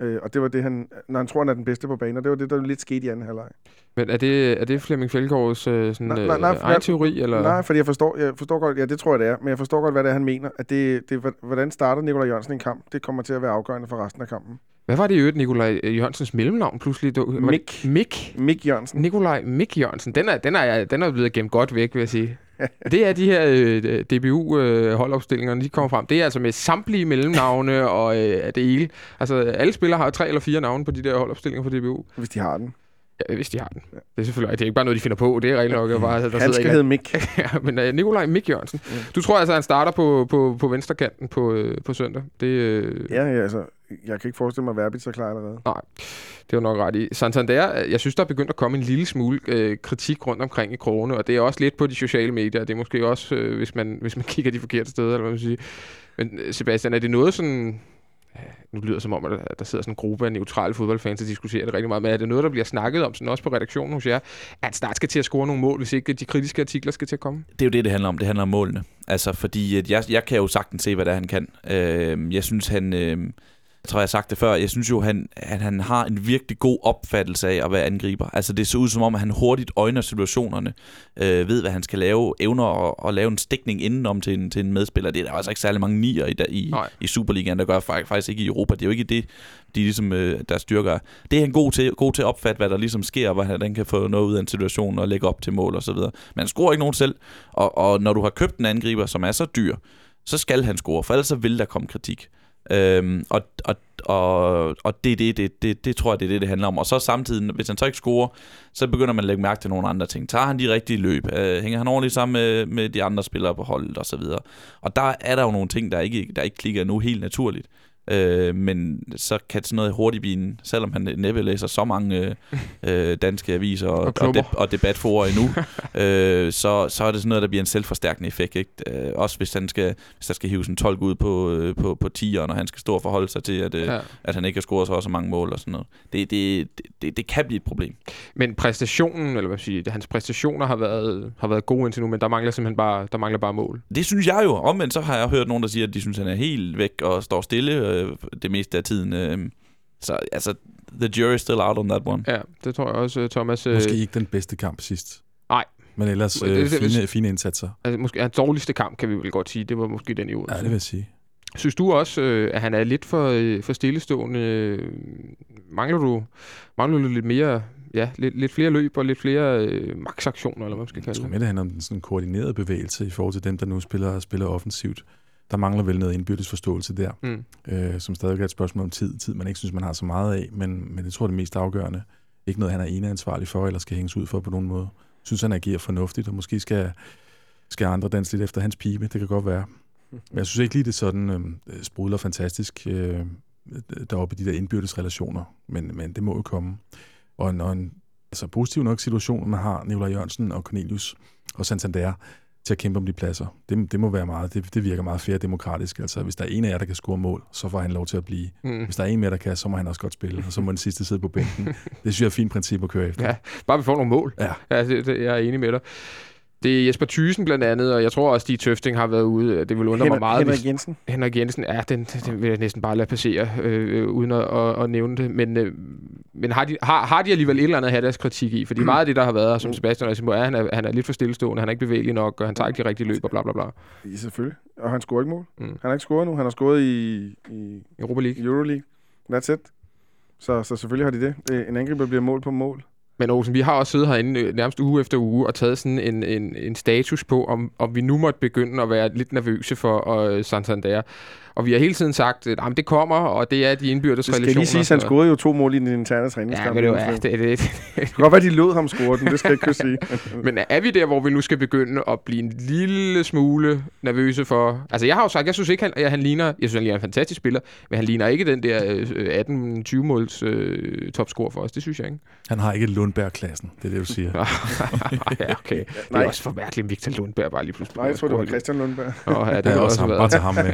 Øh, og det var det, han, når han tror, han er den bedste på banen, og det var det, der lidt skete i anden halvleg. Men er det, er det Flemming Fjellgaards øh, sådan, Nej, nej, nej, nej, nej, egen teori? Eller? Nej, fordi jeg forstår, jeg forstår godt, ja, det tror jeg, det er, men jeg forstår godt, hvad det er, han mener. At det, det, hvordan starter Nikolaj Jørgensen en kamp, det kommer til at være afgørende for resten af kampen. Hvad var det i øvrigt, Nikolaj øh, Jørgensens mellemnavn pludselig? Du, Mik. Mik. Mik Jørgensen. Nikolaj Mik Jørgensen. Den er, den, er, den er blevet gemt godt væk, vil jeg sige. *laughs* Det er de her øh, DBU-holdopstillinger, de kommer frem. Det er altså med samtlige mellemnavne og øh, det hele. Altså, alle spillere har tre eller fire navne på de der holdopstillinger for DBU. Hvis de har den. Ja, hvis de har den. Det er selvfølgelig det er ikke bare noget, de finder på. Det er rent nok, bare, der Han skal hedde Mik. ja, men uh, Nikolaj Mik Jørgensen. Du tror altså, han starter på, på, på venstrekanten på, øh, på søndag? Det, øh, Ja, ja, altså, jeg kan ikke forestille mig, at Verbit er klar allerede. Det var nok ret i. Santander, jeg synes, der er begyndt at komme en lille smule øh, kritik rundt omkring i krogene, og det er også lidt på de sociale medier, det er måske også, øh, hvis, man, hvis man *laughs* kigger de forkerte steder, eller hvad man siger. Men øh, Sebastian, er det noget sådan... Øh, nu lyder det som om, at der, sidder sådan en gruppe af neutrale fodboldfans og diskuterer det rigtig meget, men er det noget, der bliver snakket om, sådan også på redaktionen hos jer, at Start skal til at score nogle mål, hvis ikke de kritiske artikler skal til at komme? Det er jo det, det handler om. Det handler om målene. Altså, fordi jeg, jeg kan jo sagtens se, hvad det er, han kan. Øh, jeg synes, han... Øh, jeg tror, jeg har sagt det før. Jeg synes jo, han, han, han har en virkelig god opfattelse af at være angriber. Altså, det ser ud som om, at han hurtigt øjner situationerne, øh, ved, hvad han skal lave, evner at, at lave en stikning indenom til en, til en medspiller. Det er der altså ikke særlig mange nier i, i, Nej. i Superligaen, der gør fak- faktisk ikke i Europa. Det er jo ikke det, de ligesom, øh, der styrker. Det er han god til, god til at opfatte, hvad der ligesom sker, og hvordan han kan få noget ud af en situation og lægge op til mål og så videre. Men han scorer ikke nogen selv, og, og når du har købt en angriber, som er så dyr, så skal han score, for ellers så vil der komme kritik. Øhm, og, og, og, og det, det, det, det, det tror jeg, det er det, det handler om. Og så samtidig, hvis han så ikke scorer, så begynder man at lægge mærke til nogle andre ting. Tager han de rigtige løb? Øh, hænger han ordentligt sammen med, med de andre spillere på holdet og så videre? Og der er der jo nogle ting, der ikke, der ikke klikker nu helt naturligt. Øh, men så kan sådan noget hurtigt blive en, selvom han næppe læser så mange øh, *laughs* øh, danske aviser og, Og og, klubber. de, og debatforer endnu, *laughs* øh, så, så er det sådan noget, der bliver en selvforstærkende effekt. Ikke? Øh, også hvis, han skal, hvis der skal hives en tolk ud på, øh, på, på 10'eren, og han skal stå og forholde sig til, at, øh, Ja. at han ikke har scoret så mange mål og sådan noget. Det, det, det, det kan blive et problem. Men præstationen, eller hvad siger, hans præstationer har været, har været gode indtil nu, men der mangler simpelthen bare, der mangler bare mål. Det synes jeg jo. Omvendt så har jeg hørt nogen, der siger, at de synes, at han er helt væk og står stille øh, det meste af tiden. Øh, så altså, the jury still out on that one. Ja, det tror jeg også, øh, Thomas. øh, Måske ikke den bedste kamp sidst. Nej. Men ellers øh, det- det- fine, fine indsatser. Altså, måske hans dårligste kamp, kan vi vel godt sige. Det var måske den i Ja, Odense. det vil jeg sige. Synes du også, øh, at han er lidt for, øh, for stillestående? Øh, Mangler du, mangler du lidt mere, ja, lidt, lidt flere løb og lidt flere øh, maksaktioner, eller hvad man skal Jeg kalde tror det? mere, det handler om sådan koordinerede bevægelse i forhold til dem, der nu spiller, spiller offensivt. Der mangler vel noget indbyrdes forståelse der, Mm. øh, som stadig er et spørgsmål om tid. Tid, man ikke synes, man har så meget af, men, men det tror jeg er det mest afgørende. Ikke noget, han er ene ansvarlig for, eller skal hænges ud for på nogen måde. Synes, han agerer fornuftigt, og måske skal, skal andre danse lidt efter hans pibe. Det kan godt være. Men jeg synes ikke lige, det er sådan øh, sprudler fantastisk øh, deroppe i de der indbyrdes relationer, men, men det må jo komme. Og når en altså, positiv nok situation, man har Nikolaj Jørgensen og Cornelius og Santander til at kæmpe om de pladser, det, det må være meget, det, det virker meget fair demokratisk. Altså, hvis der er en af jer, der kan score mål, så får han lov til at blive. Mm. Hvis der er en mere, der kan, så må han også godt spille, og så må den sidste sidde på bænken. *laughs* Det synes jeg er et fint princip at køre efter. Ja, bare vi får nogle mål. Ja. ja det, det, jeg er enig med dig. Det er Jesper Thysen blandt andet, og jeg tror også, Stig Tøfting har været ude. Det vil undre mig Henrik, meget, Henrik hvis Jensen. Henrik Jensen, ja, den, den vil jeg næsten bare lade passere, øh, øh, uden at, at, at nævne det. Men, øh, men har, de, har, har de alligevel et eller andet at have deres kritik i? Fordi meget af det, der har været, som Sebastian også er, han er, han er lidt for stillestående, han er ikke bevægelig nok, og han tager ikke de rigtige løb og bla bla bla. Ja, selvfølgelig. Og han scorer ikke mål. Mm. Han har ikke scoret nu. Han har scoret i, i Europa League. Euroleague. That's it. Så, så selvfølgelig har de det. Øh, En angriber bliver mål på mål. Men Olsen, vi har også siddet herinde øh, nærmest uge efter uge og taget sådan en, en, en status på, om, om vi nu måtte begynde at være lidt nervøse for uh, Santander. Og vi har hele tiden sagt, at det kommer, og det er de indbyrdes Det skal relationer. lige sige, at han scorede jo to mål i den interne Ja, træningskamp. men det, var, ja, det, det, Det kan godt være, de lod ham score den. Det skal jeg ikke kunne sige. *laughs* Men er vi der, hvor vi nu skal begynde at blive en lille smule nervøse for... Altså, jeg har jo sagt, jeg synes ikke, han, at han ligner... Jeg synes, han ligner en fantastisk spiller, men han ligner ikke den der øh, 18-20 måls øh, topscore for os. Det synes jeg ikke. Han har ikke Lundberg-klassen, det er det, du siger. *laughs* ja, okay. *laughs* Det er Nej. også for mærkeligt, at Victor Lundberg bare lige pludselig... Nej, jeg tror, det var Christian Lundberg. Oh, ja, det Det er også ham. Bare tage ham med.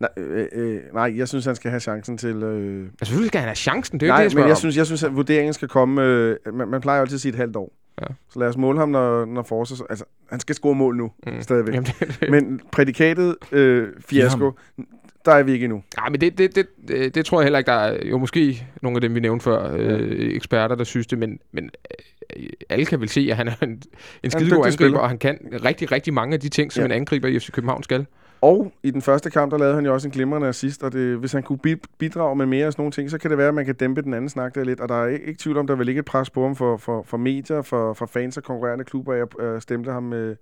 Nej, øh, øh, nej, jeg synes, han skal have chancen til... Øh... Altså, selvfølgelig skal han have chancen. Det er Nej, ikke det, jeg men jeg om. synes, jeg synes, at vurderingen skal komme... Øh, man, man plejer jo altid at sige et halvt år. Ja. Så lad os måle ham, når, når forsvars... Altså, han skal score mål nu, Mm. stadigvæk. Jamen, det, det, Men prædikatet øh, fiasko, der er vi ikke endnu. Nej, men det, det, det, det, tror jeg heller ikke, der er jo måske nogle af dem, vi nævnte før, øh, eksperter, der synes det, men, men øh, alle kan vel se, at han er en, en skidegod angriber, spiller. og han kan rigtig, rigtig mange af de ting, som Ja. en angriber i FC København skal. Og i den første kamp, der lavede han jo også en glimrende assist, og det, hvis han kunne bi- bidrage med mere af sådan nogle ting, så kan det være, at man kan dæmpe den anden snak der lidt. Og der er ikke, ikke tvivl om, der vil ligge et pres på ham for, for, for medier, for, for fans og konkurrerende klubber, at øh, stemple ham med, med,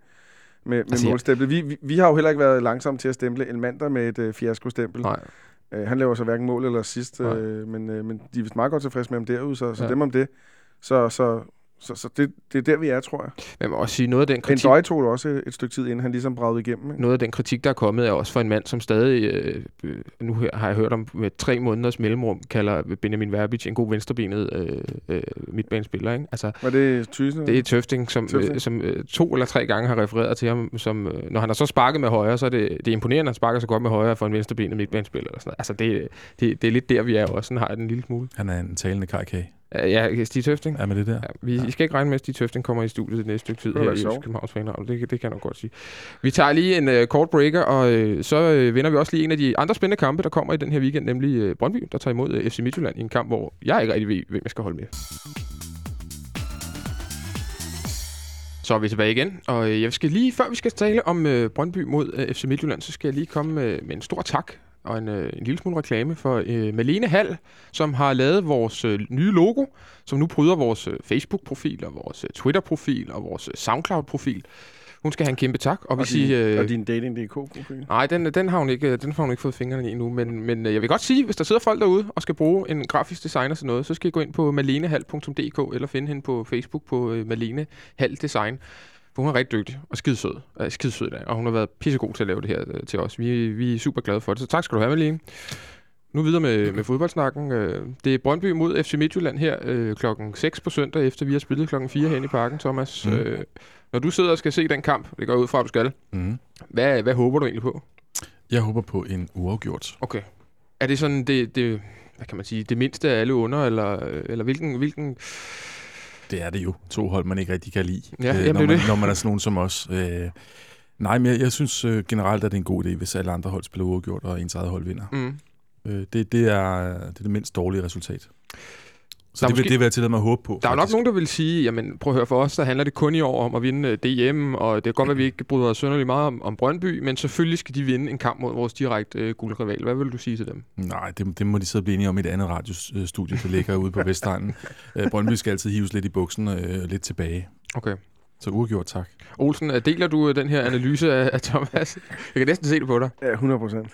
med Altså, målstemplet. Vi, vi, vi har jo heller ikke været langsomme til at stemple en mand med et øh, fiasko-stempel. Nej. Øh, han laver så hverken mål eller assist, øh, men, øh, men de er vist meget godt tilfredse med ham derude, så, så Ja. dem om det. Så, så, så, så det, det er der, vi er, tror jeg. Men må også sige, noget af den Men kritik, Døje tog det også et, stykke tid, inden han ligesom bragede igennem. Ikke? noget af den kritik, der er kommet, er også for en mand, som stadig, øh, øh, nu her- har jeg hørt om med tre måneders mellemrum, kalder Benjamin Verbic en god venstrebenet øh, øh, midtbanespiller. Ikke? Altså, Var det Thyssen? Det er Tøfting, som, Tøfting. øh, som øh, to eller tre gange har refereret til ham. Som, øh, når han har så sparket med højre, så er det, det er imponerende, at han sparker så godt med højre for en venstrebenet midtbanespiller. Eller sådan noget. Altså, det, det, det er lidt der, vi er også. Sådan har jeg den en lille smule. Han er en talende kajkage. Uh, ja, Stig Tøfting. Er med det der? Ja, vi I skal ikke regne med, at Stig Tøfting kommer i studiet det næste stykke tid Det her i Københavns Fanradio. Det, det kan jeg nok godt sige. Vi tager lige en uh, kort breaker, og uh, så uh, vender vi også lige en af de andre spændende kampe, der kommer i den her weekend, nemlig uh, Brøndby, der tager imod uh, FC Midtjylland i en kamp, hvor jeg ikke rigtig ved, hvem jeg skal holde med. Så er vi tilbage igen, og øh, jeg skal lige, før vi skal tale om øh, Brøndby mod øh, FC Midtjylland, så skal jeg lige komme med, med en stor tak og en, øh, en lille smule reklame for øh, Malene Hall, som har lavet vores øh, nye logo, som nu bryder vores øh, Facebook-profil og vores øh, Twitter-profil og vores øh, SoundCloud-profil. Hun skal have en kæmpe tak, og vi og, siger... din, Øh, og din Dating.dk-profil. Nej, den, den, har hun ikke, den har hun ikke fået fingrene i endnu, men, men øh, jeg vil godt sige, hvis der sidder folk derude og skal bruge en grafisk designer til noget, så skal I gå ind på malenehal.dk eller finde hende på Facebook på øh, Malene Hal Design. For hun er rigtig dygtig og skidesød, øh, skidesød da, og hun har været pissegod til at lave det her øh, til os. Vi, vi er super glade for det, så tak skal du have, Malene. Nu videre med, med fodboldsnakken. Øh, Det er Brøndby mod FC Midtjylland her øh, klokken 6 på søndag, efter vi har spillet klokken 4 hen i parken, Thomas. Mm. Øh, når du sidder og skal se den kamp, det går ud fra, at du skal, Mm. hvad, hvad håber du egentlig på? Jeg håber på en uafgjort. Okay. Er det sådan det, det hvad kan man sige, det mindste af alle under, eller, eller hvilken, hvilken Det er det jo. To hold, man ikke rigtig kan lide, Ja, øh, når, man, det. når man er sådan nogen som os. Øh, nej, men jeg, jeg synes øh, generelt, at det er en god idé, hvis alle andre hold spiller uafgjort, og ens eget hold vinder. mm. Øh, det, det, er, det er det mindst dårlige resultat. Så Der er det, vil, måske- det vil jeg tillade mig at håbe på. Der er jo nok faktisk. nogen, der vil sige, jamen prøv at høre, for os, der handler det kun i år om at vinde øh, DM, og det kan godt at vi ikke bryder os sønderligt meget om, om Brøndby, men selvfølgelig skal de vinde en kamp mod vores direkte øh, guldrival. Hvad vil du sige til dem? Nej, det, det må de sidde og blive enige om i et andet radiostudie, der ligger ude på *laughs* Vestegnen. Øh, Brøndby skal altid hives lidt i buksen og øh, lidt tilbage. Okay. Så uafgjort, tak. Olsen, øh, deler du øh, den her analyse af, af Thomas? Jeg kan næsten se det på dig. Ja, 100 procent.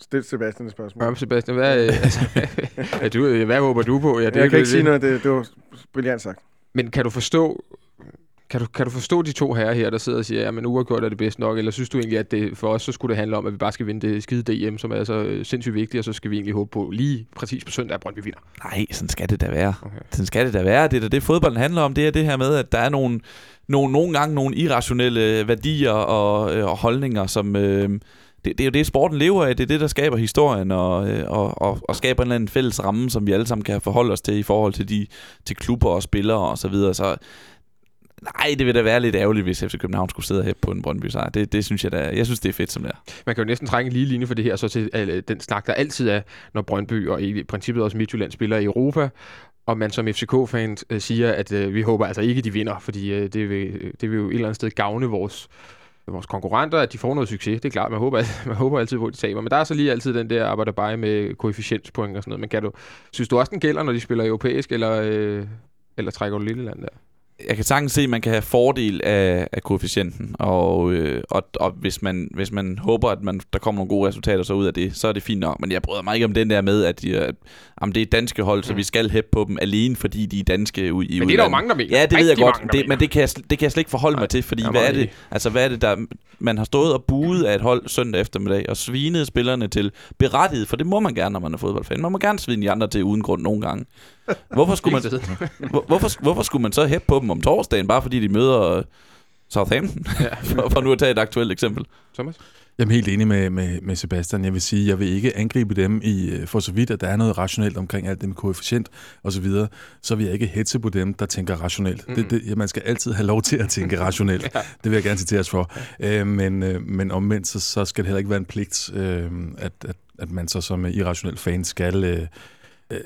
Stil Sebastian et spørgsmål. Ja, Sebastian, hvad, øh, altså, *laughs* er du, øh, hvad håber du på? Ja, jeg kan det- ikke sige noget, det, det var brilliant sagt. Men kan du forstå, kan du, kan du forstå de to herrer her, der sidder og siger, at uafgjort er det bedst nok, eller synes du egentlig, at det, for os så skulle det handle om, at vi bare skal vinde det skide DM, som er så øh, sindssygt vigtigt, og så skal vi egentlig håbe på lige præcis på søndag, at Brøndby vinder? Nej, sådan skal det da være. Okay. Sådan skal det da være. Det er da det, fodbolden handler om. Det er det her med, at der er nogle, nogle, nogle gange nogle irrationelle værdier og, øh, og holdninger, som... Øh, det, det er jo det, sporten lever af. Det er det, der skaber historien og, øh, og, og, og skaber en eller anden fælles ramme, som vi alle sammen kan forholde os til i forhold til de til klubber og spillere og så videre. Så nej, det vil da være lidt ærgerligt, hvis FC København skulle sidde her på en Brøndby sejr. Det, det synes jeg da. Jeg synes, det er fedt, som det er. Man kan jo næsten trænge en lige linje for det her, så til øh, den snak, der altid er, når Brøndby og i princippet også Midtjylland spiller i Europa, og man som FCK-fan øh, siger, at øh, vi håber altså ikke, de vinder, fordi øh, det, vil, øh, det vil jo et eller andet sted gavne vores, vores konkurrenter, at de får noget succes. Det er klart, man håber, *laughs* man håber altid på, at de taber. Men der er så lige altid den der arbejder bare med koefficientspoint og sådan noget. Men kan du, synes du også, den gælder, når de spiller europæisk, eller, øh, eller trækker du lille land der? Jeg kan sagtens se, at man kan have fordel af, af koefficienten, og, øh, og, og hvis, man, hvis man håber, at man, der kommer nogle gode resultater så ud af det, så er det fint nok. Men jeg bryder mig ikke om den der med, at de, er- jamen, det er danske hold, så vi skal hæppe på dem alene, fordi de er danske ud i Men det er der jo mange, der mener. Ja, det ved jeg godt, mange, det, men det kan, jeg, det kan jeg slet ikke forholde Nej, mig til, fordi hvad er det, altså, hvad er det, der man har stået og buet af et hold søndag eftermiddag, og svinet spillerne til berettiget, for det må man gerne, når man er fodboldfan. Man må gerne svine de andre til uden grund nogle gange. Hvorfor skulle man, hvor, hvorfor, hvorfor skulle man så hæppe på dem om torsdagen, bare fordi de møder øh, Southampton? ja. *laughs* for, for nu at tage et aktuelt eksempel. Thomas? Jeg er helt enig med, med, med Sebastian. Jeg vil sige, jeg vil ikke angribe dem i, øh, for så vidt, at der er noget rationelt omkring alt det med koefficient og så videre, så vil jeg ikke hetze på dem, der tænker rationelt. Mm. Det, det, ja, man skal altid have lov til at tænke *laughs* rationelt. ja. Det vil jeg gerne citere os for. Øh, men, øh, men omvendt, så, så skal det heller ikke være en pligt, øh, at, at, at man så som irrationel fan skal, øh,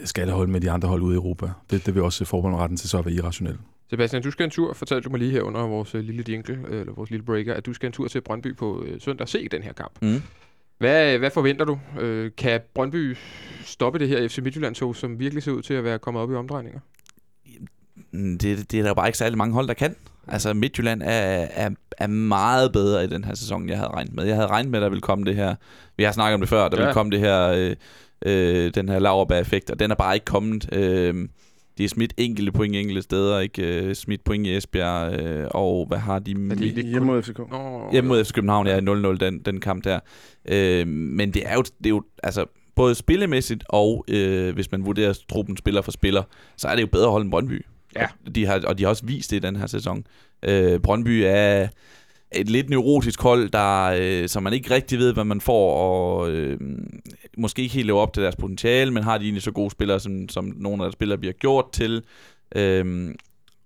skal holde med de andre hold ude i Europa. Det, det vil også forbeholde retten til så at være irrationel. Sebastian, du skal en tur, fortalte du mig lige her under vores øh, lille jingle, øh, eller vores lille breaker, at du skal en tur til Brøndby på øh, søndag og se den her kamp. Mm. Hvad, hvad forventer du? Øh, kan Brøndby stoppe det her FC Midtjylland som virkelig ser ud til at være kommet op i omdrejninger? Mm, det, det er der bare ikke særlig mange hold, der kan. Altså Midtjylland er, er, er meget bedre i den her sæson, jeg havde regnet med. Jeg havde regnet med, at der ville komme det her, vi har snakket om det før, der ja. ville komme det her, øh, øh, den her lauerbær-effekt, og den er bare ikke kommet. Øh, de er smidt enkelte point enkelte steder, ikke uh, smidt point i Esbjerg, uh, og hvad har de... Er de hjemme mod FCK? Oh, hjemme mod FC København, ja, 0-0 den, den kamp der. Uh, men det er jo, det er jo altså, både spillemæssigt og uh, hvis man vurderer truppen spiller for spiller, så er det jo bedre at holde en Brøndby. Ja. Og de har, og de har også vist det i den her sæson. Uh, Brøndby er et lidt neurotisk hold, der, øh, som man ikke rigtig ved, hvad man får, og øh, måske ikke helt lever op til deres potentiale, men har de egentlig så gode spillere, som, som nogle af deres spillere bliver gjort til. Øh,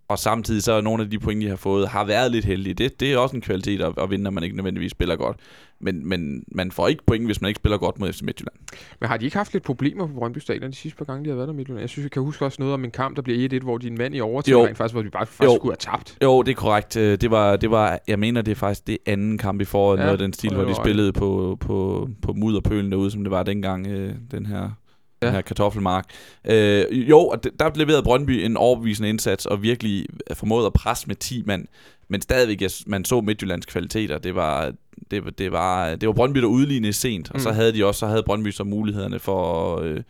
og samtidig så er nogle af de point, de har fået, har været lidt heldige. Det, det er også en kvalitet at, at vinde, når man ikke nødvendigvis spiller godt. Men, men man får ikke point, hvis man ikke spiller godt mod FC Midtjylland. Men har de ikke haft lidt problemer på Brøndby Stadion de sidste par gange, de har været der Midtjylland? Jeg synes, jeg kan huske også noget om en kamp, der bliver 1-1, hvor din mand i overtid faktisk, hvor vi bare faktisk jo. skulle have tabt. Jo, det er korrekt. Øh, det var, det var, jeg mener, det er faktisk det anden kamp i foråret, ja, noget af den stil, hvor de spillede på, på, på mudderpølen derude, som det var dengang, øh, den her ja. den her kartoffelmark. Øh, jo, og der leverede Brøndby en overbevisende indsats, og virkelig formåede at presse med 10 mand. Men stadigvæk, man så Midtjyllands kvaliteter. Det var, det, det var, det var Brøndby, der udlignede sent, og så mm. havde de også, så havde Brøndby så mulighederne for, øh,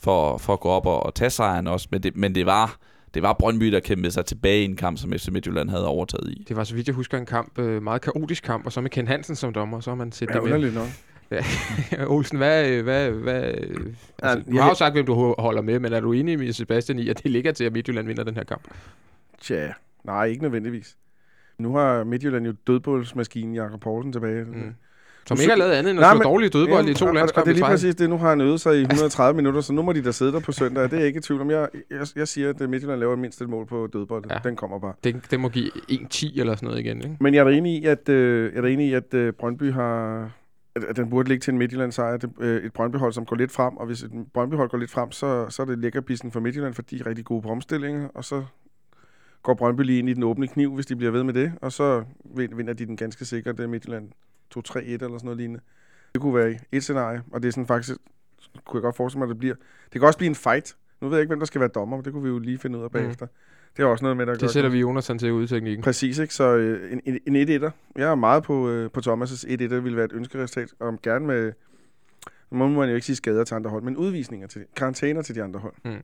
for, for at gå op og, og tage sejren også. Men det, men det var det var Brøndby, der kæmpede sig tilbage i en kamp, som FC Midtjylland havde overtaget i. Det var, så vidt jeg husker, en kamp, øh, meget kaotisk kamp, og så med Ken Hansen som dommer, så har man set ja, det med. nok. Ja. *laughs* Olsen, hvad, hvad, hvad, altså, du har jo sagt, hvem du holder med, men er du enig med Sebastian i, at det ligger til, at Midtjylland vinder den her kamp? Tja, nej, ikke nødvendigvis. Nu har Midtjylland jo dødbålsmaskinen Jakob Poulsen tilbage. Mm. Som ikke har lavet andet end at slå dårlige dødbold ja, i to landskampe. Og det er lige præcis det. Nu har han øvet sig i *laughs* 130 minutter, så nu må de der sidde der på søndag. Det er ikke i tvivl om. Jeg, jeg, jeg siger, at Midtjylland laver mindst et mål på dødbold. Ja. Den kommer bare. Den, den må give 1-10 eller sådan noget igen, ikke? Men jeg er da enig i, at, øh, jeg er enig i, at øh, Brøndby har, at den burde ligge til en Midtjylland sejr. Det, øh, et Brøndbyhold, som går lidt frem, og hvis et Brøndbyhold går lidt frem, så, så er det lækkerbissen for Midtjylland, for de er rigtig gode på omstillinger, og så går Brøndby lige ind i den åbne kniv, hvis de bliver ved med det, og så vinder de den ganske sikkert, det er Midtjylland 2-3-1 eller sådan noget lignende. Det kunne være et scenarie, og det er sådan faktisk, kunne jeg godt forestille mig, at det bliver. Det kan også blive en fight. Nu ved jeg ikke, hvem der skal være dommer, men det kunne vi jo lige finde ud af mm. bagefter. Mm. Det er også noget med, der Det sætter vi Jonas til ud i teknikken. Præcis, ikke? Så øh, en, en 1-1'er. Jeg er meget på, øh, på Thomas' 1-1'er ville være et ønskeresultat, og gerne med, må man jo ikke sige skader til andre hold, men udvisninger til, karantæner til de andre hold. Mm.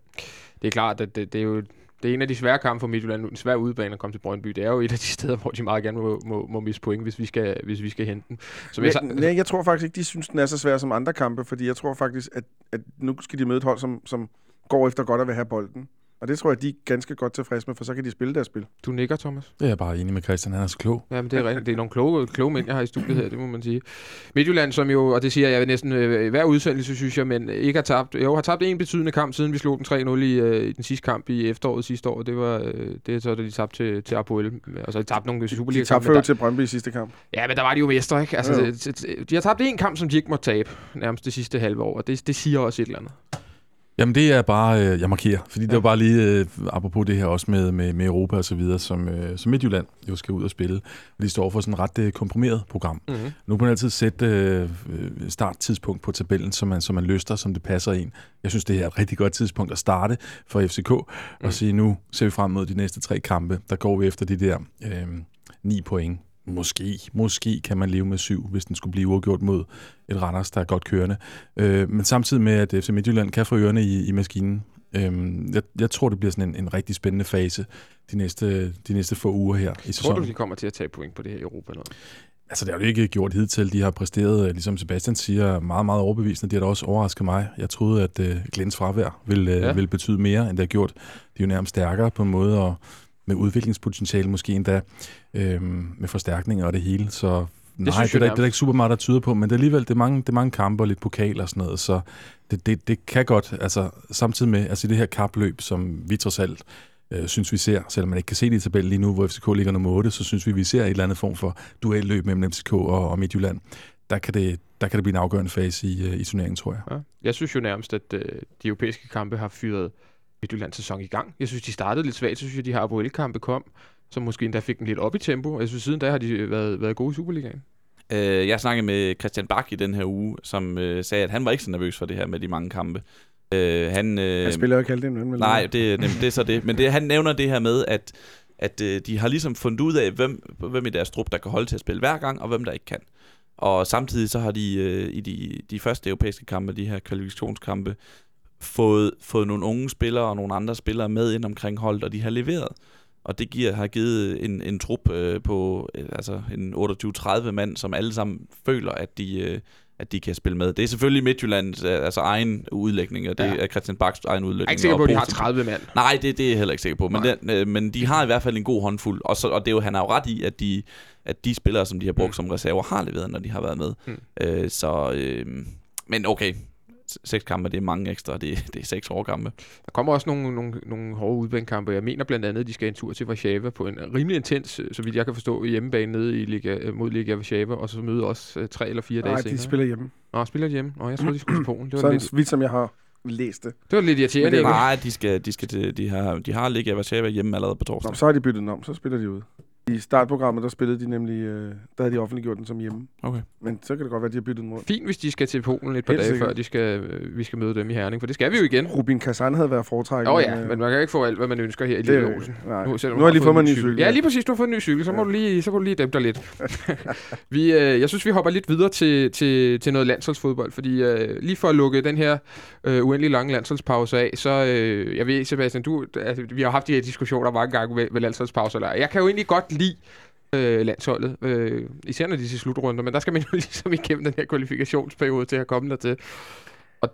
Det er klart, at det, det er jo det er en af de svære kampe for Midtjylland, en svær udbane at komme til Brøndby. Det er jo et af de steder, hvor de meget gerne må, må, må miste point, hvis vi skal, hvis vi skal hente den. Så jeg, jeg, nej, jeg tror faktisk ikke, de synes, den er så svær som andre kampe, fordi jeg tror faktisk, at, at nu skal de møde et hold, som, som går efter godt at vil have bolden. Og det tror jeg, de er ganske godt tilfredse med, for så kan de spille deres spil. Du nikker, Thomas? Det er jeg bare enig med Christian, han er så klog. Ja, men det er rigtigt. Det er nogle kloge, kloge mænd, jeg har i studiet her, det må man sige. Midtjylland, som jo, og det siger jeg næsten øh, hver udsendelse, synes jeg, men ikke har tabt, jo har tabt en betydende kamp, siden vi slog den 3-0 i, øh, i den sidste kamp i efteråret sidste år. Det var øh, det er så, da de tabte til, til Apoel. Og så de tabte nogle Superliga De tabte til Brøndby i sidste kamp. Ja, men der var de jo mestre, ikke? Altså, de, de har tabt en kamp, som de ikke må tabe, nærmest det sidste halve år, og det, det siger også et eller andet. Jamen det er bare, øh, jeg markerer, fordi ja. det var bare lige, øh, apropos det her også med, med, med Europa og så videre, som, øh, som Midtjylland jo skal ud og spille. De står for sådan et ret øh, komprimeret program. Mm-hmm. Nu kan man altid sætte øh, starttidspunkt på tabellen, som man, som man lyster, som det passer ind. Jeg synes, det er et rigtig godt tidspunkt at starte for FCK, mm. og sige, nu ser vi frem mod de næste tre kampe. Der går vi efter de der øh, ni point Måske, måske kan man leve med syv, hvis den skulle blive uafgjort mod et Randers, der er godt kørende. Øh, men samtidig med, at FC Midtjylland kan få ørerne i, i maskinen. Øh, jeg, jeg tror, det bliver sådan en, en rigtig spændende fase de næste, de næste få uger her i sæsonen. Tror du, de kommer til at tage point på det her Europa noget? Altså, det har jo ikke gjort hidtil. De har præsteret, ligesom Sebastian siger, meget, meget overbevisende. De har da også overrasket mig. Jeg troede, at uh, Glens fravær ville, uh, ja. ville betyde mere, end det har gjort. De er jo nærmest stærkere på en måde, og med udviklingspotentiale måske endda, øh, med forstærkninger og det hele. Så Nej, synes det, er der, det er der ikke super meget, der tyder på, men det er alligevel det er mange, det er mange kampe og lidt pokal og sådan noget, så det, det, det kan godt, altså samtidig med, altså det her kapløb, som vi trods alt øh, synes, vi ser, selvom man ikke kan se det i tabellen lige nu, hvor FCK ligger nummer 8, så synes vi, vi ser et eller andet form for duelløb mellem FCK og, og Midtjylland. Der kan, det, der kan det blive en afgørende fase i, øh, i turneringen, tror jeg. Ja. Jeg synes jo nærmest, at øh, de europæiske kampe har fyret Midtjyllands sæson i gang. Jeg synes, de startede lidt svagt. Så synes jeg, de her Apoel-kampe kom, som måske endda fik den lidt op i tempo. Jeg synes, siden da har de været, været gode i Superligaen. Øh, jeg snakkede med Christian Bak i den her uge, som øh, sagde, at han var ikke så nervøs for det her med de mange kampe. Øh, han, øh, Han spiller jo ikke halvdelen, vel? Nej, det, nem, det er så det. Men det, han nævner det her med, at, at øh, de har ligesom fundet ud af, hvem, hvem i deres trup, der kan holde til at spille hver gang, og hvem der ikke kan. Og samtidig så har de øh, i de, de første europæiske kampe, de her kvalifikationskampe, fået, fået nogle unge spillere og nogle andre spillere med ind omkring holdet, og de har leveret. Og det giver, har givet en, en trup øh, på øh, altså en 28-30 mand, som alle sammen føler, at de, øh, at de kan spille med. Det er selvfølgelig Midtjyllands øh, altså egen udlægning, og det Ja. er Christian Baks egen udlægning. Jeg er ikke sikker på, at de har positiv- 30 mand. Nej, det, det er jeg heller ikke sikker på. Men, Nej. den, øh, men de har i hvert fald en god håndfuld. Og, så, og det er jo, han har jo ret i, at de, at de spillere, som de har brugt Mm. som reserver, har leveret, når de har været med. Mm. Øh, så, øh, men okay, seks kampe, det er mange ekstra. Det, det er seks årkampe. Der kommer også nogle, nogle, nogle hårde udbanekampe. Jeg mener blandt andet, at de skal en tur til Warszawa på en rimelig intens, øh, så vidt jeg kan forstå, hjemmebane nede i Liga, øh, mod Liga Warszawa, og så møde også øh, tre eller fire dage Nej, senere. de spiller hjemme. Nå, spiller de hjemme? Nå, jeg troede, de skulle til Polen. Det var, *clears throat* Sådan lidt, vidt som jeg har læst det. det var lidt irriterende. Men det er? Nej, de, skal, de, skal til, de, har, de har i Warszawa hjemme allerede på torsdag. Nå, så har de byttet den om, så spiller de ud. I startprogrammet, der spillede de nemlig, øh, der havde de offentliggjort den som hjemme. Okay. Men så kan det godt være, at de har byttet den rundt. Fint, hvis de skal til Polen et par Helt dage sikkert. før, de skal, øh, vi skal møde dem i Herning, for det skal vi jo igen. Rubin Kazan havde været foretrækket. Åh oh, ja, men man kan ikke få alt, hvad man ønsker her i det, Lille Olsen. nej. Nu, Nu, har jeg lige fået mig en ny cykel. cykel. Ja, lige præcis. Du har fået en ny cykel. Så må, Ja. du, lige, så må du lige dæmpe dig lidt. *laughs* vi, øh, jeg synes, vi hopper lidt videre til, til, til noget landsholdsfodbold, fordi øh, lige for at lukke den her øh, uendelig lange landsholdspause af, så øh, jeg ved, Sebastian, du, altså, vi har haft de her diskussioner mange gange ved, ved landsholdspauser. Jeg kan jo egentlig godt lide øh, landsholdet, øh, især når de er til slutrunder, men der skal man jo *laughs* ligesom igennem den her kvalifikationsperiode til at komme der til. Og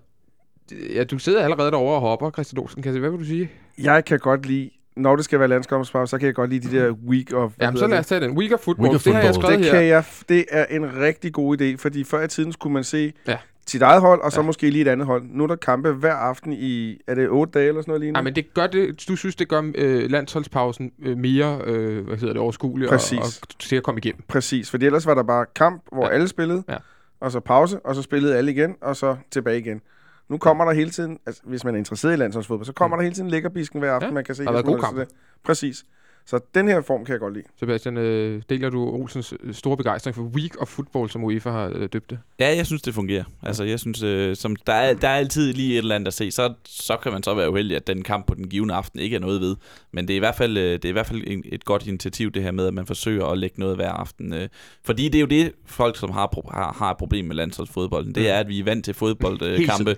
ja, du sidder allerede derovre og hopper, Christian Olsen. Kan jeg, hvad vil du sige? Jeg kan godt lide, når det skal være landskampspause, så kan jeg godt lide de der week of... Jamen, så lad os tage den. Week of Football. Week of det har jeg Football. skrevet Det, her. kan jeg, det er en rigtig god idé, fordi før i tiden skulle man se Ja. Sit eget hold, og så Ja. måske lige et andet hold. Nu er der kampe hver aften i, er det otte dage eller sådan noget lignende? Nej, men det gør det, du synes, det gør øh, landsholdspausen øh, mere, øh, hvad hedder det, overskuelig og, Præcis. og, til at komme igennem. Præcis, fordi ellers var der bare kamp, hvor Ja. ja. alle spillede, Ja. og så pause, og så spillede alle igen, og så tilbage igen. Nu kommer der hele tiden, altså, hvis man er interesseret i landsholdsfodbold, så kommer Mm. der hele tiden lækkerbisken hver aften, Ja, man kan se. der man gode til det. Præcis. Så den her form kan jeg godt lide. Sebastian, øh, deler du Olsens øh, store begejstring for Week of Football, som UEFA har øh, døbt det? Ja, jeg synes, det fungerer. Altså, jeg synes, øh, som, der, er, der er altid lige et eller andet at se. Så, så kan man så være uheldig, at den kamp på den givende aften ikke er noget ved. Men det er i hvert fald, øh, det er i hvert fald en, et godt initiativ, det her med, at man forsøger at lægge noget hver aften. Øh, fordi det er jo det, folk, som har, pro- har, har et problem med landsholdsfodbolden. Det er, at vi er vant til fodboldkampe.